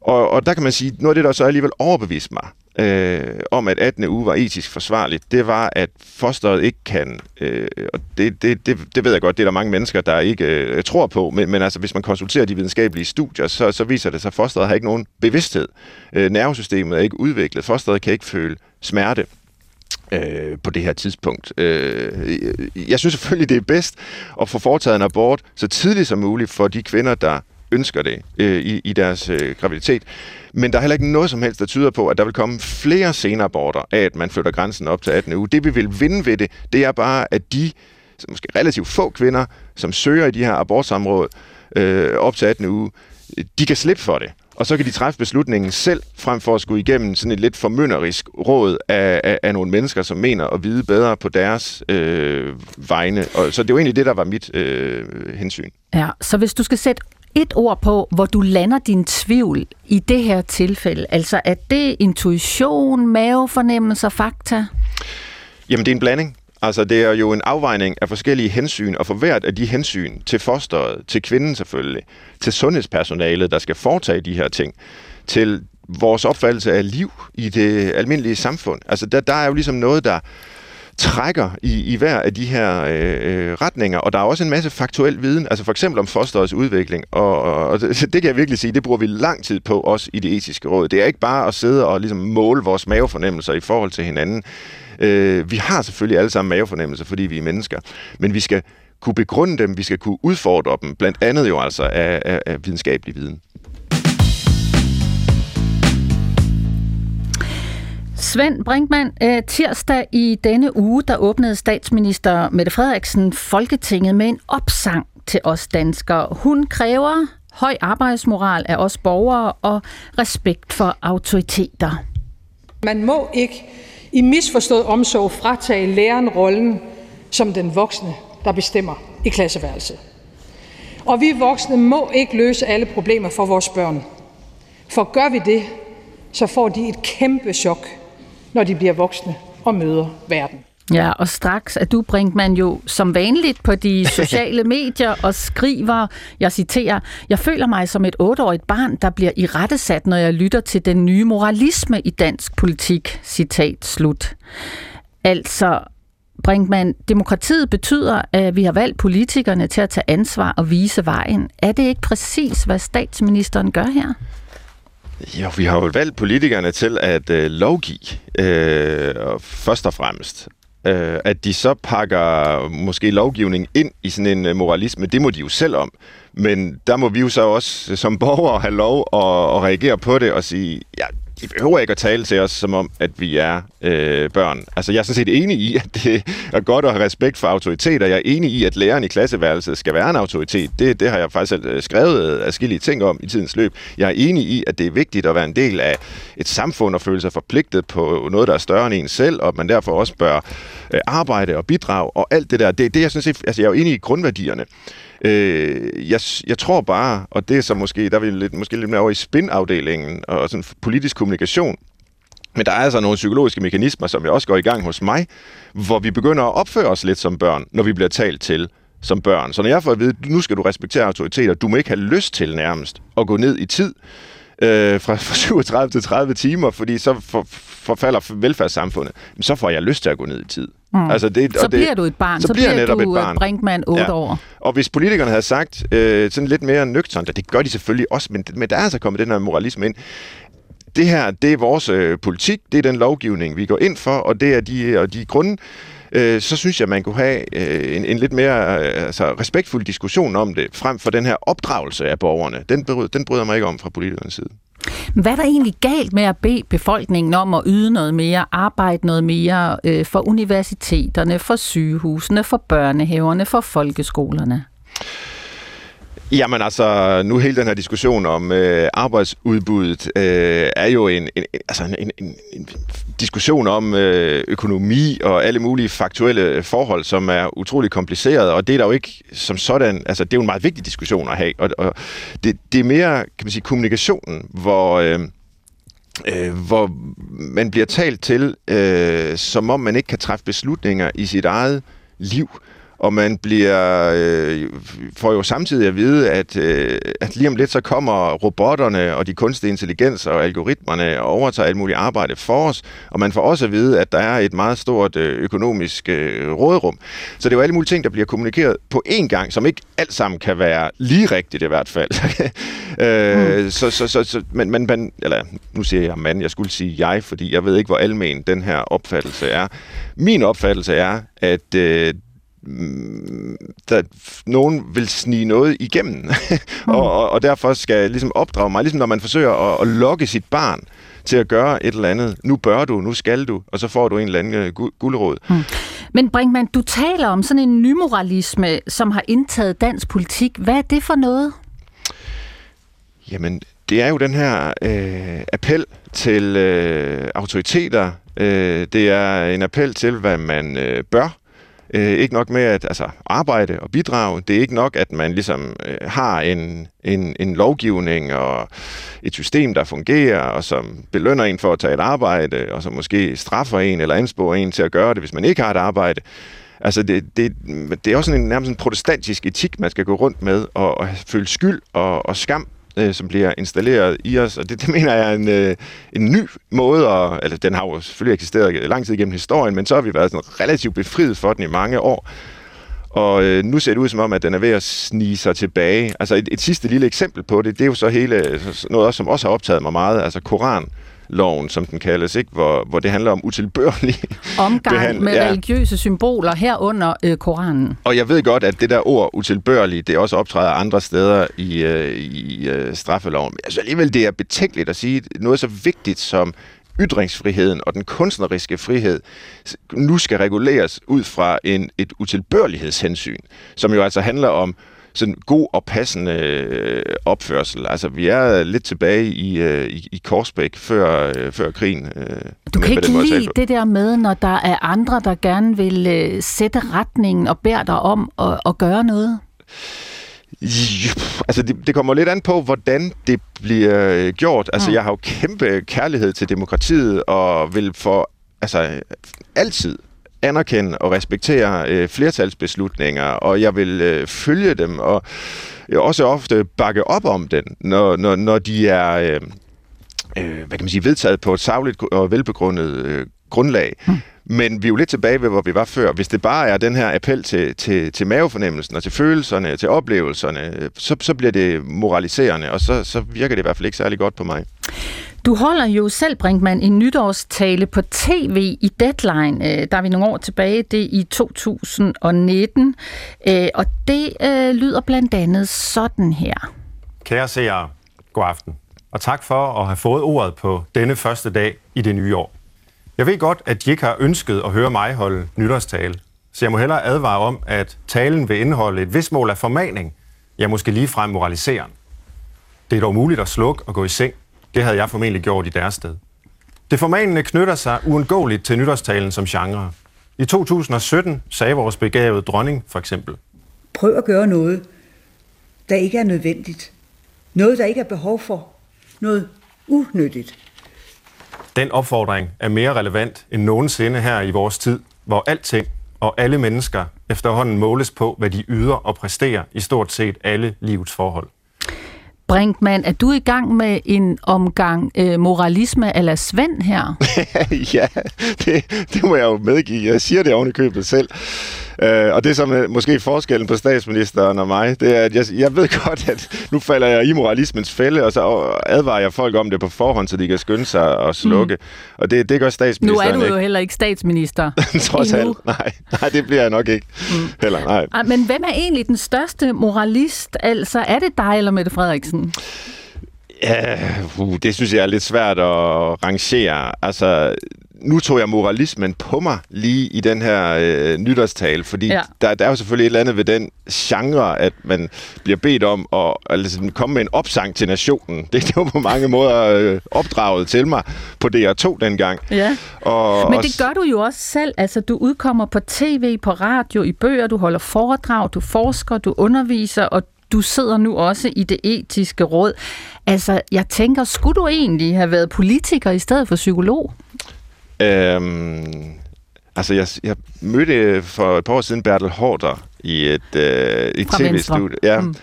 Og, og der kan man sige, noget af det, der så alligevel overbevist mig, øh, om, at 18. uge var etisk forsvarligt, det var, at fosteret ikke kan, øh, og det, det, det, det ved jeg godt, det er der mange mennesker, der ikke øh, tror på, men, men altså, hvis man konsulterer de videnskabelige studier, så, så viser det sig, at fosteret har ikke nogen bevidsthed. Øh, nervesystemet er ikke udviklet. Fosteret kan ikke føle smerte øh, på det her tidspunkt. Øh, jeg synes selvfølgelig, det er bedst at få foretaget en abort så tidligt som muligt for de kvinder, der ønsker det øh, i, i deres øh, graviditet. Men der er heller ikke noget som helst, der tyder på, at der vil komme flere senaborter af, at man flytter grænsen op til 18 uge. Det vi vil vinde ved det, det er bare, at de måske relativt få kvinder, som søger i de her abortsamråd øh, op til 18. uge, de kan slippe for det. Og så kan de træffe beslutningen selv, frem for at skulle igennem sådan et lidt formynderisk råd af, af, af nogle mennesker, som mener at vide bedre på deres øh, vegne. Og, så det var egentlig det, der var mit øh, hensyn. Ja, så hvis du skal sætte et ord på, hvor du lander din tvivl i det her tilfælde, altså er det intuition, mavefornemmelser, fakta? Jamen, det er en blanding. Altså, det er jo en afvejning af forskellige hensyn, og for hvert af de hensyn til fosteret, til kvinden selvfølgelig, til sundhedspersonalet, der skal foretage de her ting, til vores opfattelse af liv i det almindelige samfund. Altså, der, der er jo ligesom noget, der trækker i, i hver af de her øh, øh, retninger, og der er også en masse faktuel viden, altså for eksempel om fosterets udvikling, og, og, og det, det kan jeg virkelig sige, det bruger vi lang tid på, også i det etiske råd. Det er ikke bare at sidde og ligesom måle vores mavefornemmelser i forhold til hinanden. Øh, vi har selvfølgelig alle sammen mavefornemmelser, fordi vi er mennesker, men vi skal kunne begrunde dem, vi skal kunne udfordre dem, blandt andet jo altså af, af, af videnskabelig viden. Svend Brinkmann, øh, tirsdag i denne uge, der åbnede statsminister Mette Frederiksen Folketinget med en opsang til os danskere. Hun kræver høj arbejdsmoral af os borgere og respekt for autoriteter. Man må ikke i misforstået omsorg fratage læreren rollen som den voksne, der bestemmer i klasseværelset. Og vi voksne må ikke løse alle problemer for vores børn. For gør vi det, så får de et kæmpe chok, når de bliver voksne og møder verden. Ja, og straks er du man jo som vanligt på de sociale medier og skriver, jeg citerer, jeg føler mig som et otteårigt barn, der bliver i rettesat, når jeg lytter til den nye moralisme i dansk politik. Citat slut. Altså, Brinkmann, demokratiet betyder, at vi har valgt politikerne til at tage ansvar og vise vejen. Er det ikke præcis, hvad statsministeren gør her? Jo, vi har jo valgt politikerne til at øh, lovgive, øh, først og fremmest. Øh, at de så pakker måske lovgivning ind i sådan en øh, moralisme, det må de jo selv om. Men der må vi jo så også som borgere have lov at, at reagere på det og sige, ja, de behøver ikke at tale til os, som om, at vi er øh, børn. Altså, jeg er sådan set enig i, at det er godt at have respekt for autoriteter. Jeg er enig i, at læreren i klasseværelset skal være en autoritet. Det, det har jeg faktisk selv øh, skrevet øh, afskillige ting om i tidens løb. Jeg er enig i, at det er vigtigt at være en del af et samfund og føle sig forpligtet på noget, der er større end en selv, og at man derfor også bør øh, arbejde og bidrage og alt det der. Det, det jeg synes, altså, jeg er jo enig i grundværdierne. Øh, jeg, jeg tror bare, og det er så måske, der er vi lidt, måske lidt mere over i spinafdelingen og sådan politisk kommunikation, men der er altså nogle psykologiske mekanismer, som jeg også går i gang hos mig, hvor vi begynder at opføre os lidt som børn, når vi bliver talt til som børn. Så når jeg får at vide, nu skal du respektere autoriteter, du må ikke have lyst til nærmest at gå ned i tid, øh, fra, fra 37 til 30 timer, fordi så for, forfalder velfærdssamfundet, så får jeg lyst til at gå ned i tid. Mm. Altså det, så og det, bliver du et barn. Så, så bliver, bliver du et barn. Brinkmann 8 ja. år. Og hvis politikerne havde sagt øh, sådan lidt mere nøgternt, og det gør de selvfølgelig også, men, men der er altså kommet den her moralisme ind, det her, det er vores øh, politik, det er den lovgivning, vi går ind for, og det er de, og de grunde, øh, så synes jeg, man kunne have øh, en, en lidt mere øh, altså, respektfuld diskussion om det, frem for den her opdragelse af borgerne. Den, den bryder mig ikke om fra politikernes side. Hvad er der egentlig galt med at bede befolkningen om at yde noget mere, arbejde noget mere øh, for universiteterne, for sygehusene, for børnehaverne, for folkeskolerne? Jamen altså, nu hele den her diskussion om øh, arbejdsudbuddet øh, er jo en, en, altså en, en, en diskussion om øh, økonomi og alle mulige faktuelle forhold, som er utrolig kompliceret, og det er der jo ikke som sådan, altså det er jo en meget vigtig diskussion at have, og, og det, det er mere, kan man sige, kommunikationen, hvor... Øh, øh, hvor man bliver talt til, øh, som om man ikke kan træffe beslutninger i sit eget liv og man bliver øh, får jo samtidig at vide, at, øh, at lige om lidt så kommer robotterne og de kunstige intelligenser og algoritmerne og overtager alt muligt arbejde for os, og man får også at vide, at der er et meget stort øh, økonomisk øh, rådrum. Så det er jo alle mulige ting, der bliver kommunikeret på én gang, som ikke alt sammen kan være lige rigtigt i hvert fald. øh, mm. så, så, så, så, men, men, man, eller nu siger jeg mand, jeg skulle sige jeg, fordi jeg ved ikke, hvor almen den her opfattelse er. Min opfattelse er, at øh, der nogen vil snige noget igennem, mm. og, og, og derfor skal ligesom opdrage mig, ligesom når man forsøger at, at lokke sit barn til at gøre et eller andet. Nu bør du, nu skal du, og så får du en eller anden uh, guldråd. Mm. Men Brinkmann, du taler om sådan en nymoralisme, som har indtaget dansk politik. Hvad er det for noget? Jamen, det er jo den her øh, appel til øh, autoriteter. Øh, det er en appel til, hvad man øh, bør. Øh, ikke nok med at altså, arbejde og bidrage. Det er ikke nok, at man ligesom øh, har en, en, en lovgivning og et system, der fungerer, og som belønner en for at tage et arbejde, og som måske straffer en eller ansporer en til at gøre det, hvis man ikke har et arbejde. Altså, det, det, det er også en nærmest en protestantisk etik, man skal gå rundt med, og, og føle skyld og, og skam øh, som bliver installeret i os, og det, det mener jeg er en, øh, en ny måde, at, altså den har jo selvfølgelig eksisteret lang tid gennem historien, men så har vi været sådan relativt befriet for den i mange år. Og øh, nu ser det ud som om, at den er ved at snige sig tilbage. Altså et, et sidste lille eksempel på det, det er jo så hele, øh, noget som også har optaget mig meget, altså Koran loven, som den kaldes, ikke? Hvor, hvor det handler om utilbørlig Omgang behandling. med ja. religiøse symboler herunder øh, Koranen. Og jeg ved godt, at det der ord utilbørlig, det også optræder andre steder i, øh, i øh, straffeloven. Men altså alligevel, det er betænkeligt at sige noget så vigtigt som ytringsfriheden og den kunstneriske frihed nu skal reguleres ud fra en, et utilbørlighedshensyn, som jo altså handler om sådan god og passende øh, opførsel. Altså, vi er lidt tilbage i, øh, i, i Korsbæk før, øh, før krigen. Øh, du kan ikke lide det der med, når der er andre, der gerne vil øh, sætte retningen og bære dig om at, at gøre noget? Altså, det, det kommer lidt an på, hvordan det bliver øh, gjort. Altså, mm. jeg har jo kæmpe kærlighed til demokratiet, og vil for altså, altid anerkende og respektere øh, flertalsbeslutninger, og jeg vil øh, følge dem, og jeg også ofte bakke op om den, når, når, når de er øh, øh, hvad kan man sige, vedtaget på et savligt og velbegrundet øh, grundlag. Hmm. Men vi er jo lidt tilbage ved, hvor vi var før. Hvis det bare er den her appel til, til, til mavefornemmelsen og til følelserne, til oplevelserne, så, så bliver det moraliserende, og så, så virker det i hvert fald ikke særlig godt på mig. Du holder jo selv, Brinkmann, en nytårstale på tv i Deadline. Øh, der er vi nogle år tilbage, det er i 2019. Øh, og det øh, lyder blandt andet sådan her. Kære seere, god aften. Og tak for at have fået ordet på denne første dag i det nye år. Jeg ved godt, at I ikke har ønsket at høre mig holde nytårstale, så jeg må hellere advare om, at talen vil indeholde et vis mål af formaning, ja måske lige frem moraliserer. Det er dog muligt at slukke og gå i seng, det havde jeg formentlig gjort i deres sted. Det formanende knytter sig uundgåeligt til nytårstalen som genre. I 2017 sagde vores begavede dronning for eksempel. Prøv at gøre noget, der ikke er nødvendigt. Noget, der ikke er behov for. Noget unyttigt. Den opfordring er mere relevant end nogensinde her i vores tid, hvor alting og alle mennesker efterhånden måles på, hvad de yder og præsterer i stort set alle livets forhold. Brinkmann, er du i gang med en omgang øh, moralisme eller Svend her? ja, det, det må jeg jo medgive. Jeg siger det oven i købet selv. Øh, og det som er måske forskellen på statsministeren og mig, det er, at jeg, jeg ved godt, at nu falder jeg i moralismens fælde, og så advarer jeg folk om det på forhånd, så de kan skynde sig og slukke. Mm. Og det, det gør statsministeren ikke. Nu er du jo heller ikke statsminister. Trods alt. Nej, nej, det bliver jeg nok ikke. Mm. Heller, nej. Men hvem er egentlig den største moralist? Altså, er det dig eller Mette Frederiksen? Ja, uh, det synes jeg er lidt svært at rangere. Altså, nu tog jeg moralismen på mig lige i den her øh, nytårstale, fordi ja. der, der er jo selvfølgelig et eller andet ved den genre, at man bliver bedt om at altså, komme med en opsang til nationen. Det, det var på mange måder øh, opdraget til mig på DR2 dengang. Ja. Og, Men det gør du jo også selv. Altså, du udkommer på tv, på radio, i bøger, du holder foredrag, du forsker, du underviser, og du sidder nu også i det etiske råd. Altså, jeg tænker, skulle du egentlig have været politiker i stedet for psykolog? Øhm, altså, jeg, jeg mødte for et par år siden Bertel Hårder i et, øh, et tv-studie. Ja, mm.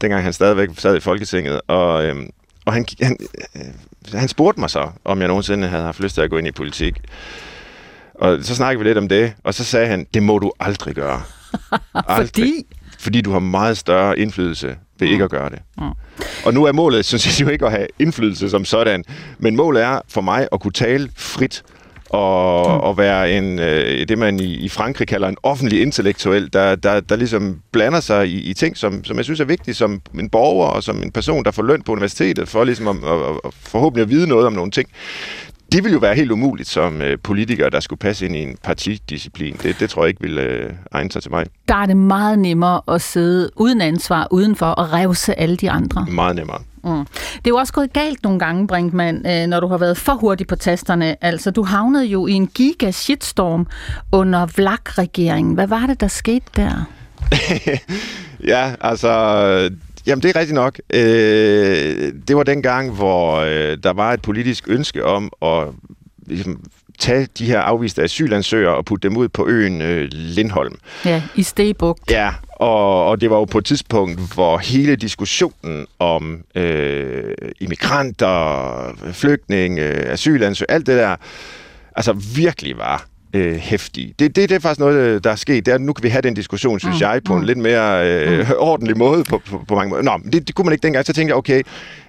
dengang han stadigvæk sad i Folketinget. Og, øhm, og han, han, øh, han spurgte mig så, om jeg nogensinde havde haft lyst til at gå ind i politik. Og så snakkede vi lidt om det, og så sagde han, det må du aldrig gøre. Aldrig. Fordi? Fordi du har meget større indflydelse ved mm. ikke at gøre det. Mm. Og nu er målet, synes jeg jo ikke at have indflydelse som sådan, men målet er for mig at kunne tale frit og, mm. og være en, øh, det, man i, i Frankrig kalder en offentlig intellektuel, der, der, der ligesom blander sig i, i ting, som, som jeg synes er vigtige som en borger og som en person, der får løn på universitetet, for ligesom at, at, at forhåbentlig at vide noget om nogle ting det ville jo være helt umuligt som øh, politiker, der skulle passe ind i en partidisciplin. Det, det tror jeg ikke ville øh, egne sig til mig. Der er det meget nemmere at sidde uden ansvar udenfor og revse alle de andre. Meget nemmere. Mm. Det er jo også gået galt nogle gange, Brinkmann, øh, når du har været for hurtig på tasterne. Altså, du havnede jo i en giga shitstorm under Vlak-regeringen. Hvad var det, der skete der? ja, altså, jamen det er rigtigt nok. Øh, det var den gang, hvor øh, der var et politisk ønske om at ligesom, tage de her afviste asylansøgere og putte dem ud på øen øh, Lindholm. Ja, i Stebugt. Ja, og, og det var jo på et tidspunkt, hvor hele diskussionen om øh, immigranter, flygtninge, asylansøgere, alt det der, altså virkelig var øh, hæftige. Det, det, det er faktisk noget, der er sket. Det er, nu kan vi have den diskussion, synes mm. jeg, på en mm. lidt mere øh, mm. ordentlig måde på, på, på mange måder. Nå, det, det kunne man ikke dengang. Så tænkte jeg, okay,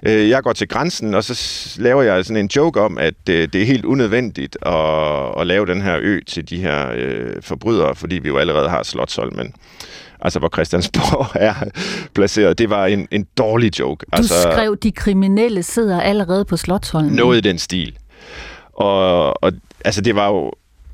øh, jeg går til grænsen, og så laver jeg sådan en joke om, at øh, det er helt unødvendigt at, at lave den her ø til de her øh, forbrydere, fordi vi jo allerede har Slotsholmen altså hvor Christiansborg er placeret. Det var en, en dårlig joke. Du altså, skrev, de kriminelle sidder allerede på Slotsholmen. Noget i den stil. Og, og altså, det var jo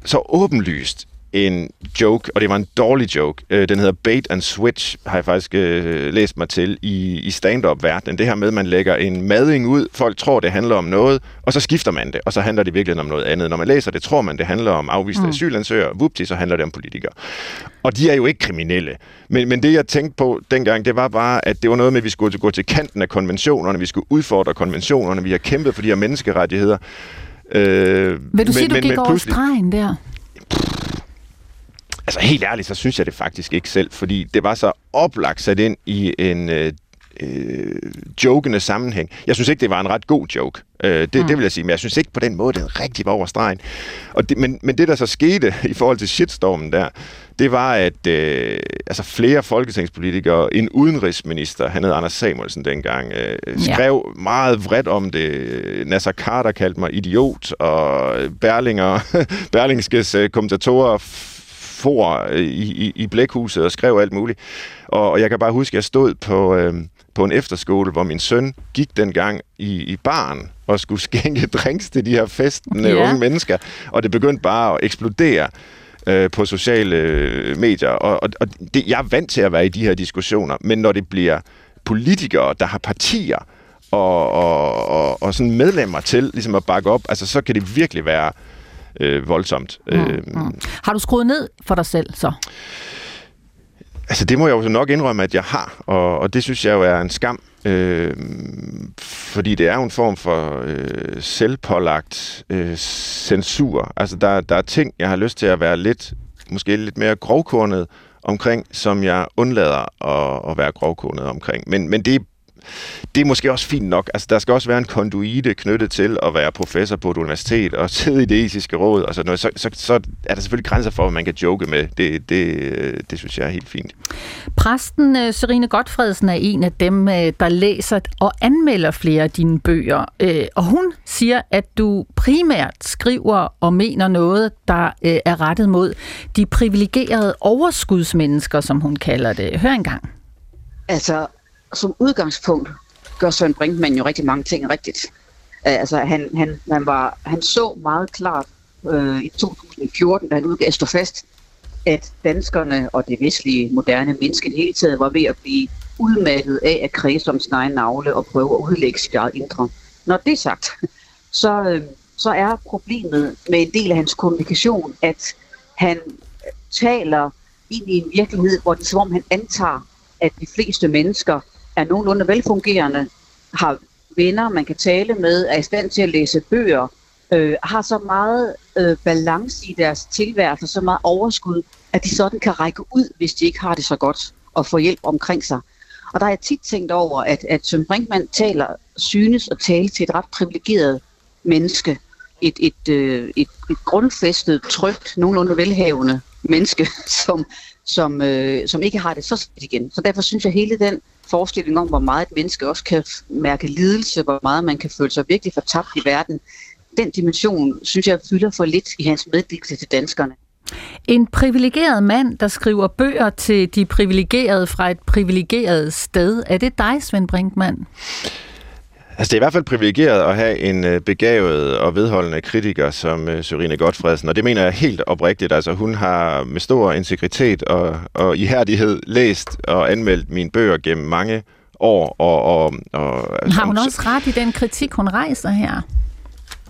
så åbenlyst en joke, og det var en dårlig joke. Øh, den hedder Bait and Switch, har jeg faktisk øh, læst mig til i, i stand-up-verdenen. Det her med, at man lægger en mading ud, folk tror, det handler om noget, og så skifter man det, og så handler det virkelig om noget andet. Når man læser det, tror man, det handler om afviste mm. asylansøgere. Vupti, så handler det om politikere. Og de er jo ikke kriminelle. Men, men det, jeg tænkte på dengang, det var bare, at det var noget med, at vi skulle gå til kanten af konventionerne, vi skulle udfordre konventionerne, vi har kæmpet for de her menneskerettigheder. Øh, Vil du sige, men, du gik men, over stregen der? Altså helt ærligt, så synes jeg det faktisk ikke selv, fordi det var så oplagt sat ind i en øh, øh, jokende sammenhæng. Jeg synes ikke, det var en ret god joke. Øh, det, mm. det vil jeg sige, men jeg synes ikke på den måde, det rigtig var over stregen. Og det, men, men det, der så skete i forhold til shitstormen der, det var, at øh, altså flere folketingspolitikere, en udenrigsminister, han hed Anders Samuelsen dengang, øh, skrev ja. meget vredt om det. Nasser Carter kaldte mig idiot, og Berlinger, Berlingskes øh, kommentatorer for i, i, i blækhuset og skrev alt muligt. Og, og jeg kan bare huske, at jeg stod på, øh, på en efterskole, hvor min søn gik dengang i, i barn og skulle skænke drinks til de her festende ja. unge mennesker. Og det begyndte bare at eksplodere øh, på sociale øh, medier. Og, og, og det, jeg er vant til at være i de her diskussioner, men når det bliver politikere, der har partier og, og, og, og sådan medlemmer til ligesom at bakke op, altså så kan det virkelig være øh, voldsomt. Mm, mm. Har du skruet ned for dig selv så? Altså det må jeg jo nok indrømme, at jeg har, og, og det synes jeg jo er en skam, øh, fordi det er jo en form for øh, selvpålagt øh, censur. Altså der, der er ting, jeg har lyst til at være lidt, måske lidt mere grovkornet omkring, som jeg undlader at, at være grovkornet omkring. Men, men det er det er måske også fint nok. Altså, der skal også være en konduite knyttet til at være professor på et universitet og sidde i det etiske råd og sådan noget. Så, så, så er der selvfølgelig grænser for, hvad man kan joke med. Det, det, det synes jeg er helt fint. Præsten øh, Serine Godfredsen er en af dem, øh, der læser og anmelder flere af dine bøger. Øh, og hun siger, at du primært skriver og mener noget, der er rettet mod de privilegerede overskudsmennesker, som hun kalder det. Hør engang. Altså, som udgangspunkt gør Søren Brinkmann jo rigtig mange ting rigtigt. Uh, altså, han, han, han, var, han så meget klart uh, i 2014, da han udgav Stå fast, at danskerne og det vestlige moderne menneske i det hele taget var ved at blive udmattet af at kredse om sin egen navle og prøve at udlægge sit eget indre. Når det er sagt, så, øh, så er problemet med en del af hans kommunikation, at han taler ind i en virkelighed, hvor det er som om han antager, at de fleste mennesker er nogenlunde velfungerende, har venner, man kan tale med, er i stand til at læse bøger, øh, har så meget øh, balance i deres tilværelse, så meget overskud, at de sådan kan række ud, hvis de ikke har det så godt, og få hjælp omkring sig. Og der har jeg tit tænkt over, at, at Søren Brinkmann taler, synes at tale til et ret privilegeret menneske. Et, et, øh, et, et grundfæstet, trygt, nogenlunde velhavende menneske, som, som, øh, som ikke har det så skidt igen. Så derfor synes jeg, at hele den forestilling om, hvor meget et menneske også kan mærke lidelse, hvor meget man kan føle sig virkelig fortabt i verden, den dimension, synes jeg, fylder for lidt i hans meddelelse til danskerne. En privilegeret mand, der skriver bøger til de privilegerede fra et privilegeret sted. Er det dig, Svend Brinkmann? Altså, det er i hvert fald privilegeret at have en øh, begavet og vedholdende kritiker som øh, Sørine Godfredsen, og det mener jeg helt oprigtigt. Altså, hun har med stor integritet og, og ihærdighed læst og anmeldt mine bøger gennem mange år. Og, og, og, har hun også ret i den kritik, hun rejser her?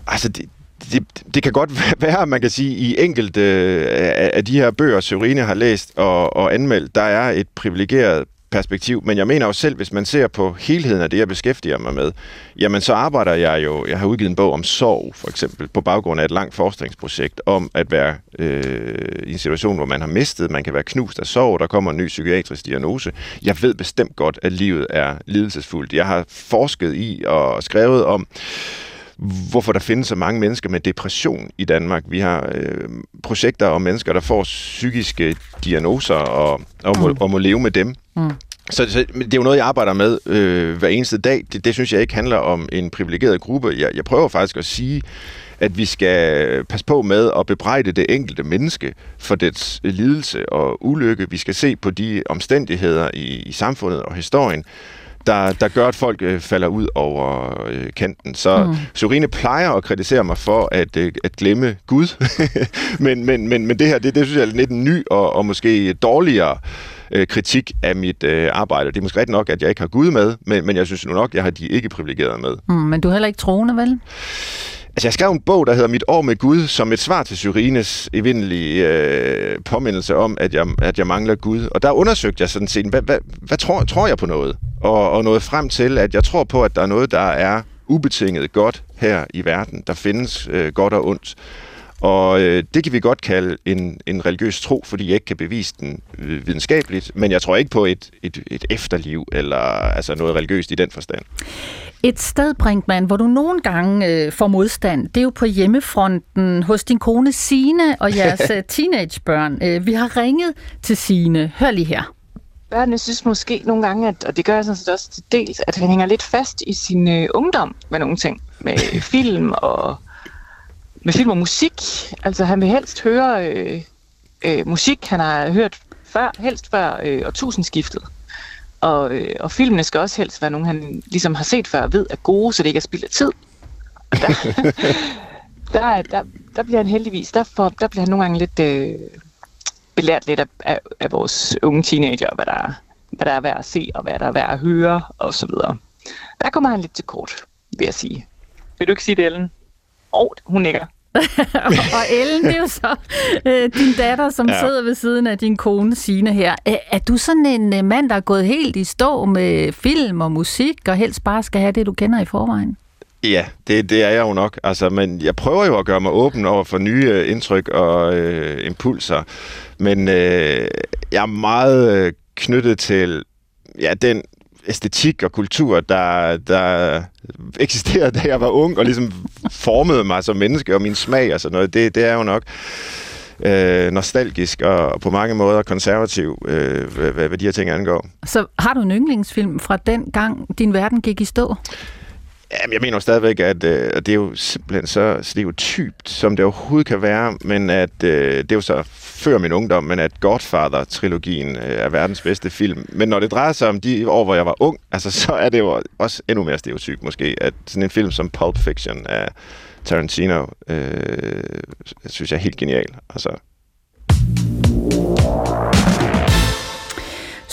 Altså, det, det, det kan godt være, man kan sige, i enkelte øh, af de her bøger, Sørine har læst og, og anmeldt, der er et privilegeret perspektiv, men jeg mener jo selv, hvis man ser på helheden af det, jeg beskæftiger mig med, jamen så arbejder jeg jo, jeg har udgivet en bog om sorg, for eksempel, på baggrund af et langt forskningsprojekt om at være øh, i en situation, hvor man har mistet, man kan være knust af sorg, der kommer en ny psykiatrisk diagnose. Jeg ved bestemt godt, at livet er lidelsesfuldt. Jeg har forsket i og skrevet om, hvorfor der findes så mange mennesker med depression i Danmark. Vi har øh, projekter om mennesker, der får psykiske diagnoser og, og, må, mm. og må leve med dem. Mm. Så, så det er jo noget, jeg arbejder med øh, hver eneste dag. Det, det synes jeg ikke handler om en privilegeret gruppe. Jeg, jeg prøver faktisk at sige, at vi skal passe på med at bebrejde det enkelte menneske for dets lidelse og ulykke. Vi skal se på de omstændigheder i, i samfundet og historien, der, der gør, at folk øh, falder ud over øh, kanten. Så mm. Sorine plejer at kritisere mig for at, øh, at glemme Gud. men, men, men, men det her, det, det synes jeg er lidt en ny og, og måske dårligere øh, kritik af mit øh, arbejde. Det er måske ret nok, at jeg ikke har Gud med, men, men jeg synes nu nok, at jeg har de ikke privilegerede med. Mm, men du er heller ikke troende, vel? Altså, jeg skrev en bog, der hedder Mit år med Gud, som et svar til Syrines evindelige øh, påmindelse om, at jeg, at jeg mangler Gud. Og der undersøgte jeg sådan set, hvad, hvad, hvad tror, tror jeg på noget? Og, og nåede frem til, at jeg tror på, at der er noget, der er ubetinget godt her i verden. Der findes øh, godt og ondt. Og øh, det kan vi godt kalde en, en religiøs tro, fordi jeg ikke kan bevise den øh, videnskabeligt, men jeg tror ikke på et, et, et efterliv eller altså noget religiøst i den forstand. Et sted, Brinkmann, hvor du nogle gange øh, får modstand, det er jo på hjemmefronten hos din kone Sine og jeres øh, teenagebørn. Øh, vi har ringet til Sine. Hør lige her. Børnene synes måske nogle gange, at, og det gør jeg sådan set også til dels, at han hænger lidt fast i sin øh, ungdom med nogle ting. Med film og med film og musik. Altså han vil helst høre øh, øh, musik, han har hørt før, helst før øh, årtusindskiftet. Og, øh, og filmene skal også helst være nogle, han ligesom har set før og ved er gode, så det ikke er spild af tid. Og der, der, der, der bliver han heldigvis, der, får, der bliver han nogle gange lidt øh, belært lidt af, af, af vores unge teenager, hvad der, hvad der er værd at se, og hvad der er værd at høre, og så videre. Der kommer han lidt til kort, vil jeg sige. Vil du ikke sige det, Ellen? Åh, oh, hun nikker. og Ellen, det er jo så øh, din datter, som ja. sidder ved siden af din kone Signe her. Er, er du sådan en øh, mand, der er gået helt i stå med film og musik, og helst bare skal have det, du kender i forvejen? Ja, det, det er jeg jo nok. Altså, men jeg prøver jo at gøre mig åben over for nye øh, indtryk og øh, impulser. Men øh, jeg er meget øh, knyttet til ja, den æstetik og kultur, der, der eksisterede, da jeg var ung, og ligesom formede mig som menneske, og min smag og sådan noget, det, det er jo nok øh, nostalgisk og på mange måder konservativ, øh, hvad, hvad de her ting angår. Så har du en yndlingsfilm fra den gang, din verden gik i stå? Jamen, jeg mener jo stadigvæk, at øh, det er jo simpelthen så stereotypt, som det overhovedet kan være, men at øh, det er jo så før min ungdom, men at Godfather-trilogien øh, er verdens bedste film. Men når det drejer sig om de år, hvor jeg var ung, altså, så er det jo også endnu mere stereotypt måske, at sådan en film som Pulp Fiction af Tarantino, øh, synes jeg er helt genial. Altså,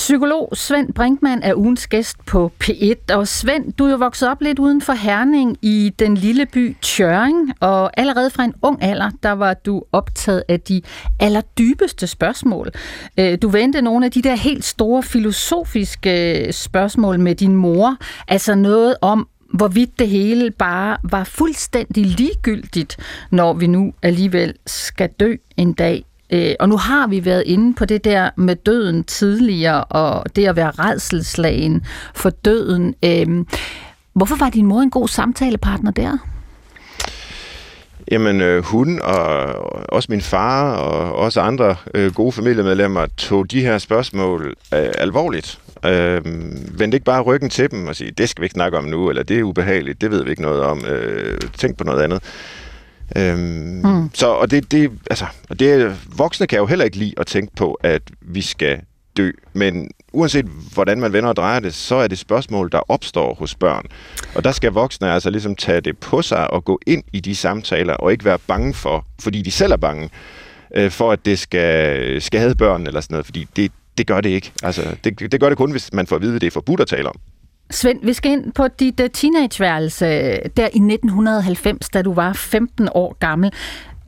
Psykolog Svend Brinkmann er ugens gæst på P1. Og Svend, du er jo vokset op lidt uden for Herning i den lille by Tjøring, og allerede fra en ung alder, der var du optaget af de allerdybeste spørgsmål. Øh, du vendte nogle af de der helt store filosofiske øh, spørgsmål med din mor, altså noget om, hvorvidt det hele bare var fuldstændig ligegyldigt, når vi nu alligevel skal dø en dag Øh, og nu har vi været inde på det der med døden tidligere, og det at være redselslagen for døden. Øh, hvorfor var din mor en god samtalepartner der? Jamen, øh, hun og også min far og også andre øh, gode familiemedlemmer tog de her spørgsmål øh, alvorligt. Øh, vendte ikke bare ryggen til dem og sige, det skal vi ikke snakke om nu, eller det er ubehageligt, det ved vi ikke noget om, øh, tænk på noget andet. Øhm, mm. Så, og det, det, altså, og det, voksne kan jo heller ikke lide at tænke på, at vi skal dø. Men uanset hvordan man vender og drejer det, så er det spørgsmål, der opstår hos børn. Og der skal voksne altså ligesom tage det på sig og gå ind i de samtaler, og ikke være bange for, fordi de selv er bange, øh, for at det skal skade børn eller sådan noget, fordi det, det gør det ikke. Altså, det, det gør det kun, hvis man får at vide, at det er forbudt at tale om. Svend, vi skal ind på dit uh, teenageværelse der i 1990, da du var 15 år gammel.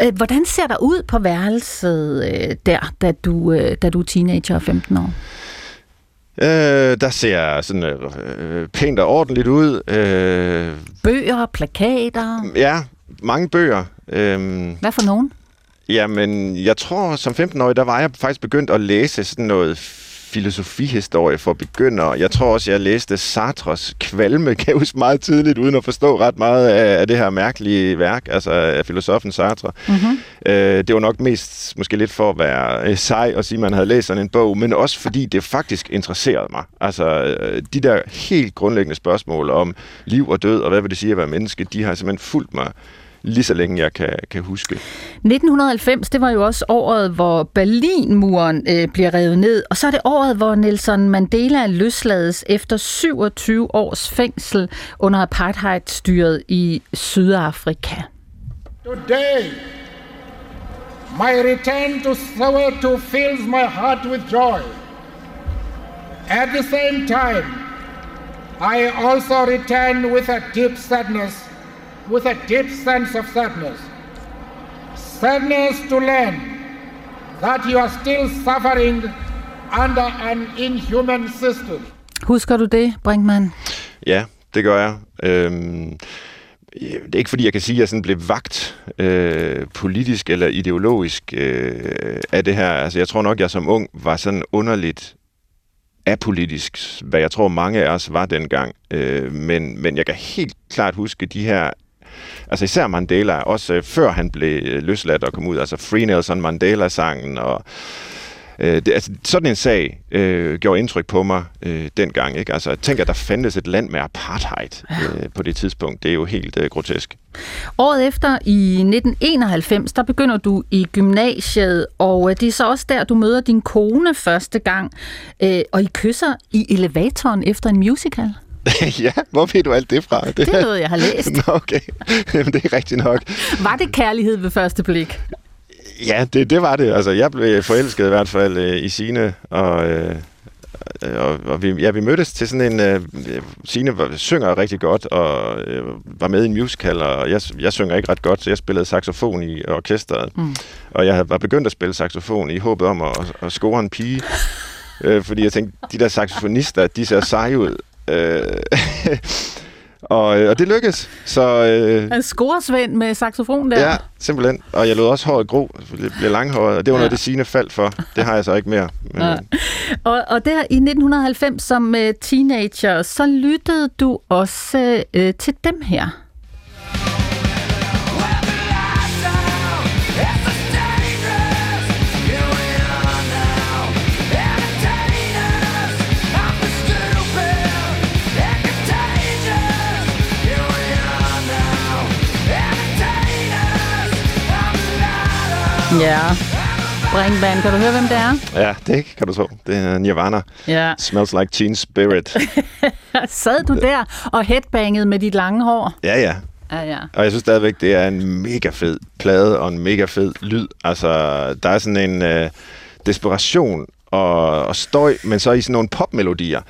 Uh, hvordan ser der ud på værelset der, da du, da du er teenager og 15 år? Øh, der ser sådan øh, pænt og ordentligt ud. Øh, Bøger, plakater? ja, mange bøger. Øh, Hvad for nogen? Jamen, jeg tror, som 15-årig, der var jeg faktisk begyndt at læse sådan noget filosofihistorie for begyndere. Jeg tror også, jeg læste Sartres kvalme, kan jeg huske meget tidligt, uden at forstå ret meget af, af det her mærkelige værk, altså af filosofen Sartre. Mm-hmm. Øh, det var nok mest måske lidt for at være øh, sej og sige, at man havde læst sådan en bog, men også fordi det faktisk interesserede mig. Altså, øh, de der helt grundlæggende spørgsmål om liv og død, og hvad vil det sige at være menneske, de har simpelthen fulgt mig lige så længe jeg kan, kan huske. 1990, det var jo også året, hvor Berlinmuren øh, bliver revet ned, og så er det året, hvor Nelson Mandela løslades efter 27 års fængsel under apartheidstyret i Sydafrika. Today, my return to Soweto fills my heart with joy. At the same time, I also return with a deep sadness with a deep sense of sadness. Sadness to learn that you are still suffering under an inhuman system. Husker du det, Brinkmann? Ja, det gør jeg. Øhm, det er ikke fordi, jeg kan sige, at jeg sådan blev vagt øh, politisk eller ideologisk øh, af det her. Altså, jeg tror nok, jeg som ung var sådan underligt apolitisk, hvad jeg tror mange af os var dengang. Øh, men, men jeg kan helt klart huske de her altså især Mandela, også øh, før han blev øh, løsladt og kom ud, altså Free Nelson Mandela-sangen, og øh, det, altså, sådan en sag øh, gjorde indtryk på mig øh, dengang. Ikke? Altså, tænk, at der fandtes et land med apartheid øh, på det tidspunkt. Det er jo helt øh, grotesk. Året efter, i 1991, der begynder du i gymnasiet, og øh, det er så også der, du møder din kone første gang, øh, og I kysser i elevatoren efter en musical. ja, hvor ved du alt det fra? Det, det er noget, jeg har læst. Nå, okay. Jamen, det er rigtigt nok. Var det kærlighed ved første blik? Ja, det, det var det. Altså, jeg blev forelsket i hvert fald øh, i Sine, og, øh, og, og vi, ja, vi mødtes til sådan en... Øh, Signe var, synger rigtig godt, og øh, var med i en musical, og jeg, jeg synger ikke ret godt, så jeg spillede saxofon i orkestret. Mm. Og jeg var begyndt at spille saxofon i håbet om at, at score en pige. øh, fordi jeg tænkte, de der saxofonister, de ser seje ud. Øh, og, øh, og det lykkedes. Så, øh, en scoresvend med saxofon der. Ja, simpelthen. Og jeg lod også håret gro, det blev langhåret, og det var ja. noget, det sine faldt for. Det har jeg så ikke mere. Men, ja. og, og der i 1990 som uh, teenager, så lyttede du også uh, til dem her. Ja. Brinkman, kan du høre, hvem det er? Ja, det kan du tro. Det er Nirvana. Ja. Smells like teen spirit. Sad du der og headbangede med dit lange hår? Ja, ja. Ja, ja. Og jeg synes stadigvæk, det er en mega fed plade og en mega fed lyd. Altså, der er sådan en øh, desperation og, og støj, men så i sådan nogle popmelodier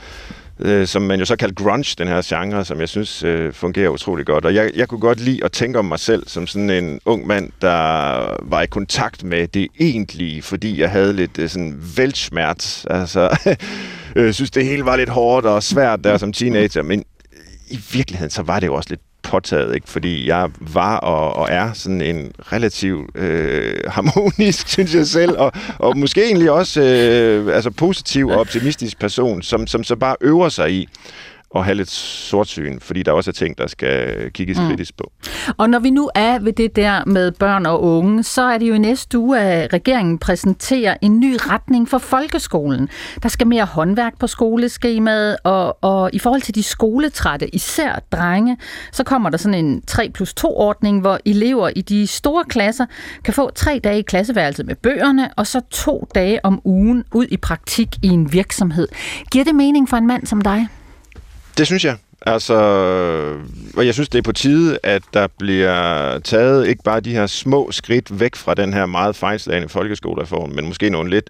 øh, som man jo så kalder grunge, den her genre, som jeg synes øh, fungerer utrolig godt. Og jeg, jeg kunne godt lide at tænke om mig selv som sådan en ung mand, der var i kontakt med det egentlige, fordi jeg havde lidt øh, sådan væltsmert. Altså, jeg øh, synes, det hele var lidt hårdt og svært der som teenager, men i virkeligheden, så var det jo også lidt påtaget, ikke? fordi jeg var og, og er sådan en relativt øh, harmonisk, synes jeg selv, og, og måske egentlig også øh, altså positiv og optimistisk person, som, som så bare øver sig i at have lidt sortsyn, fordi der også er ting, der skal kigges mm. kritisk på. Og når vi nu er ved det der med børn og unge, så er det jo i næste uge, at regeringen præsenterer en ny retning for folkeskolen. Der skal mere håndværk på skoleskemaet, og, og i forhold til de skoletrætte, især drenge, så kommer der sådan en 3 plus 2 ordning, hvor elever i de store klasser kan få tre dage i klasseværelset med bøgerne, og så to dage om ugen ud i praktik i en virksomhed. Giver det mening for en mand som dig? Det synes jeg. Altså, og jeg synes, det er på tide, at der bliver taget ikke bare de her små skridt væk fra den her meget fejlslagende folkeskolereform, men måske nogle lidt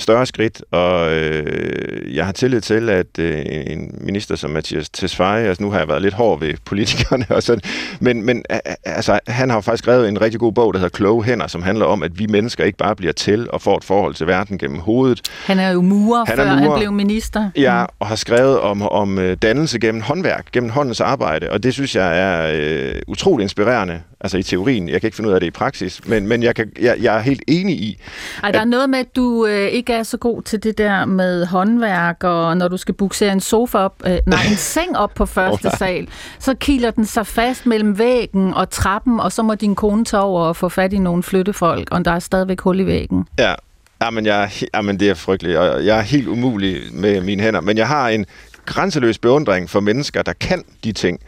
større skridt, og øh, jeg har tillid til, at øh, en minister som Mathias Tesfaye, altså nu har jeg været lidt hård ved politikerne, og sådan, men, men altså, han har faktisk skrevet en rigtig god bog, der hedder Kloge Hænder, som handler om, at vi mennesker ikke bare bliver til og får et forhold til verden gennem hovedet. Han er jo murer, han før murer, han blev minister. Ja, og har skrevet om, om øh, dannelse gennem håndværk, gennem håndens arbejde, og det synes jeg er øh, utrolig inspirerende, altså i teorien. Jeg kan ikke finde ud af det i praksis, men, men jeg, kan, jeg, jeg er helt enig i... Ej, der at, er noget med, at du øh, ikke er så god til det der med håndværk, og når du skal buksere en sofa op, øh, nej, en seng op på første oh, sal, så kiler den sig fast mellem væggen og trappen, og så må din kone tage over og få fat i nogle flyttefolk, og der er stadigvæk hul i væggen. Ja, Jamen, jeg, jamen, det er frygteligt, og jeg er helt umulig med mine hænder. Men jeg har en grænseløs beundring for mennesker, der kan de ting.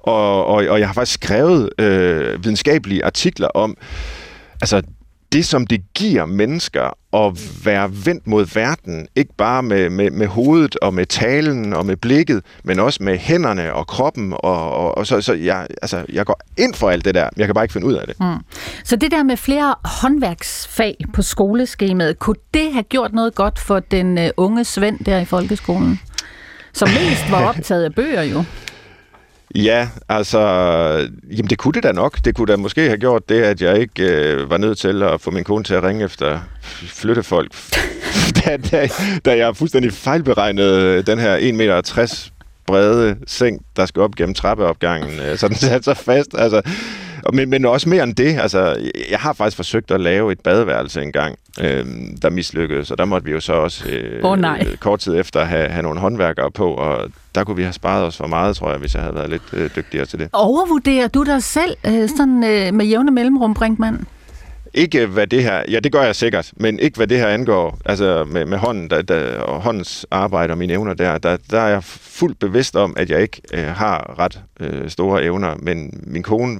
Og, og, og jeg har faktisk skrevet øh, videnskabelige artikler om, altså det, som det giver mennesker at være vendt mod verden, ikke bare med, med, med hovedet og med talen og med blikket, men også med hænderne og kroppen. Og, og, og så, så jeg, altså, jeg går ind for alt det der. Jeg kan bare ikke finde ud af det. Mm. Så det der med flere håndværksfag på skoleskemaet, kunne det have gjort noget godt for den uh, unge Svend der i folkeskolen? Som mest var optaget af bøger jo. Ja, altså, jamen det kunne det da nok. Det kunne da måske have gjort det, at jeg ikke øh, var nødt til at få min kone til at ringe efter flyttefolk. da, da, da jeg fuldstændig fejlberegnede øh, den her 1,60 meter brede seng, der skal op gennem trappeopgangen, øh, så den satte sig fast. Altså, men, men også mere end det. Altså, jeg har faktisk forsøgt at lave et badeværelse engang, øh, der mislykkedes, og der måtte vi jo så også øh, oh, nej. kort tid efter have, have nogle håndværkere på, og der kunne vi have sparet os for meget, tror jeg, hvis jeg havde været lidt øh, dygtigere til det. Overvurderer du dig selv øh, sådan øh, med jævne mellemrum, Brinkmann? Ikke hvad det her, ja det gør jeg sikkert, men ikke hvad det her angår, altså med, med hånden der, der, og håndens arbejde og mine evner der, der, der er jeg fuldt bevidst om, at jeg ikke øh, har ret øh, store evner, men min kone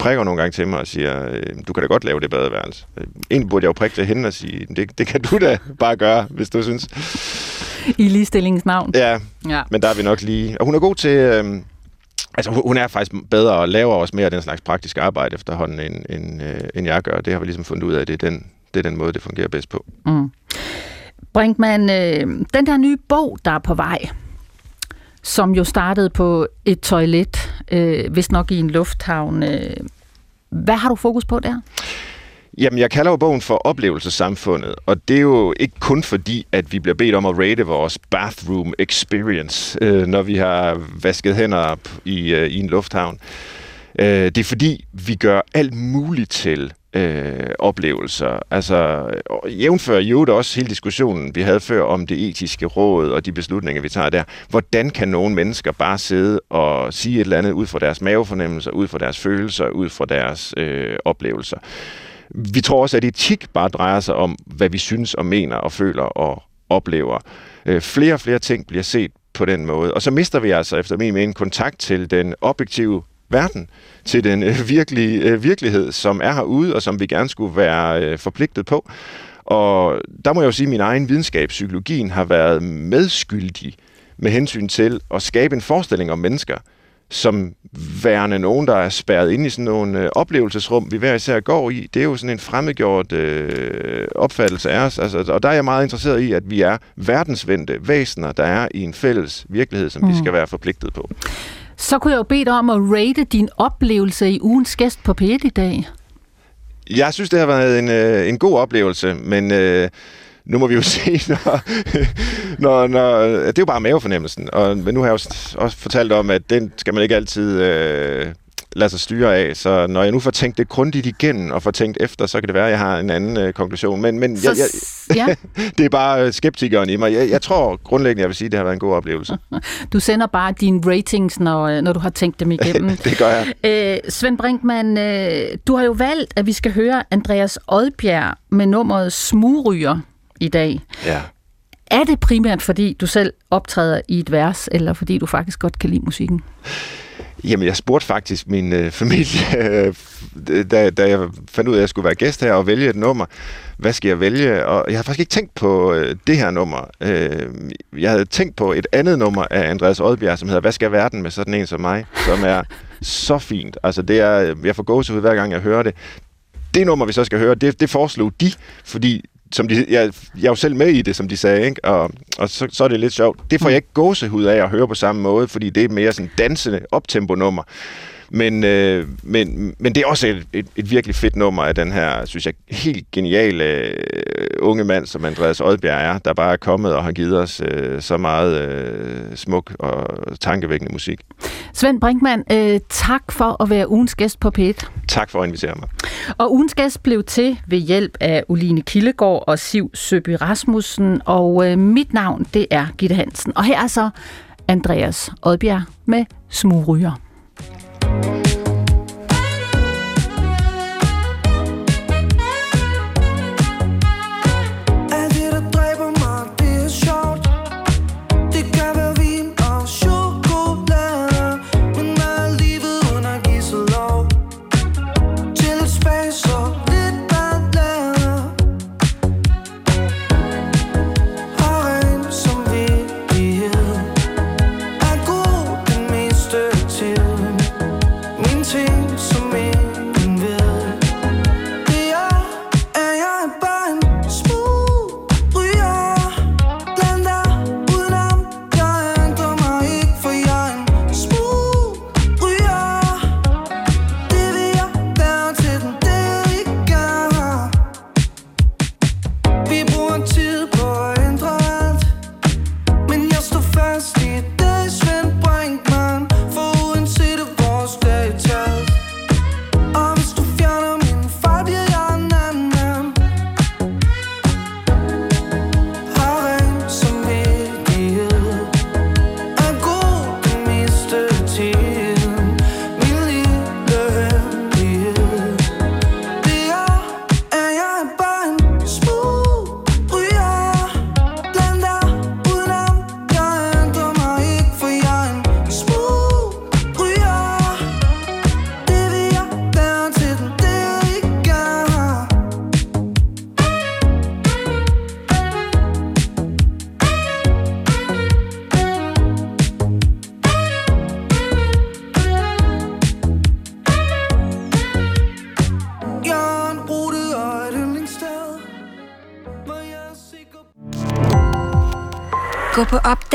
prikker nogle gange til mig og siger, øh, du kan da godt lave det badeværelse. Øh, egentlig burde jeg jo prikke til hende og sige, det, det kan du da bare gøre, hvis du synes. I ligestillingens navn. Ja, ja, men der er vi nok lige... Og hun er god til... Øh, altså, hun er faktisk bedre og laver også mere af den slags praktisk arbejde efterhånden, end, end, øh, end jeg gør. Det har vi ligesom fundet ud af, det er den, det er den måde, det fungerer bedst på. Mm. Brinkmann, øh, den der nye bog, der er på vej, som jo startede på et toilet, øh, hvis nok i en lufthavn. Øh. Hvad har du fokus på der? Jamen, jeg kalder jo bogen for oplevelsessamfundet, og det er jo ikke kun fordi, at vi bliver bedt om at rate vores bathroom experience, øh, når vi har vasket hænder op i, øh, i en lufthavn. Øh, det er fordi, vi gør alt muligt til øh, oplevelser. Altså, jævnfør jo også hele diskussionen, vi havde før om det etiske råd og de beslutninger, vi tager der. Hvordan kan nogle mennesker bare sidde og sige et eller andet ud fra deres mavefornemmelser, ud fra deres følelser, ud fra deres øh, oplevelser? Vi tror også, at etik bare drejer sig om, hvad vi synes og mener og føler og oplever. Øh, flere og flere ting bliver set på den måde. Og så mister vi altså efter min mening kontakt til den objektive verden, til den øh, virkelige øh, virkelighed, som er herude, og som vi gerne skulle være øh, forpligtet på. Og der må jeg jo sige, at min egen videnskab, psykologien, har været medskyldig med hensyn til at skabe en forestilling om mennesker, som værende nogen, der er spærret ind i sådan nogle øh, oplevelsesrum, vi hver især går i. Det er jo sådan en fremmedgjort øh, opfattelse af os. Altså, og der er jeg meget interesseret i, at vi er verdensvendte væsener, der er i en fælles virkelighed, som mm. vi skal være forpligtet på. Så kunne jeg jo bede dig om at rate din oplevelse i ugens gæst på p i dag. Jeg synes, det har været en, øh, en god oplevelse, men øh, nu må vi jo se, når, når, når, det er jo bare mavefornemmelsen, og, men nu har jeg også, også fortalt om, at den skal man ikke altid øh, lade sig styre af. Så når jeg nu får tænkt det grundigt igennem og får tænkt efter, så kan det være, at jeg har en anden øh, konklusion. Men, men Så jeg, jeg, ja. det er bare øh, skeptikeren i mig. Jeg, jeg tror grundlæggende, jeg vil sige, at det har været en god oplevelse. Du sender bare dine ratings, når, øh, når du har tænkt dem igennem. det gør jeg. Øh, Svend Brinkmann, øh, du har jo valgt, at vi skal høre Andreas Odbjerg med nummeret Smugryger i dag. Ja. Er det primært, fordi du selv optræder i et vers, eller fordi du faktisk godt kan lide musikken? Jamen, jeg spurgte faktisk min øh, familie, øh, da, da jeg fandt ud af, at jeg skulle være gæst her og vælge et nummer. Hvad skal jeg vælge? Og jeg har faktisk ikke tænkt på øh, det her nummer. Øh, jeg havde tænkt på et andet nummer af Andreas Odbjerg, som hedder Hvad skal verden med sådan en som mig? Som er så fint. Altså, det er, øh, jeg får gåsehud hver gang, jeg hører det. Det nummer, vi så skal høre, det, det foreslog de, fordi som de, jeg, jeg er jo selv med i det, som de sagde, ikke? og, og så, så er det lidt sjovt. Det får jeg ikke gåsehud af at høre på samme måde, fordi det er mere sådan dansende optempo-nummer. Men, øh, men, men det er også et, et, et virkelig fedt nummer af den her, synes jeg, helt geniale øh, unge mand, som Andreas Odbjerg er, der bare er kommet og har givet os øh, så meget øh, smuk og tankevækkende musik. Svend Brinkmann, øh, tak for at være ugens gæst på P1. Tak for at invitere mig. Og ugens gæst blev til ved hjælp af Uline Kildegård og Siv Søby Rasmussen, og øh, mit navn, det er Gitte Hansen. Og her er så Andreas Odbjerg med Smugryger. Thank you.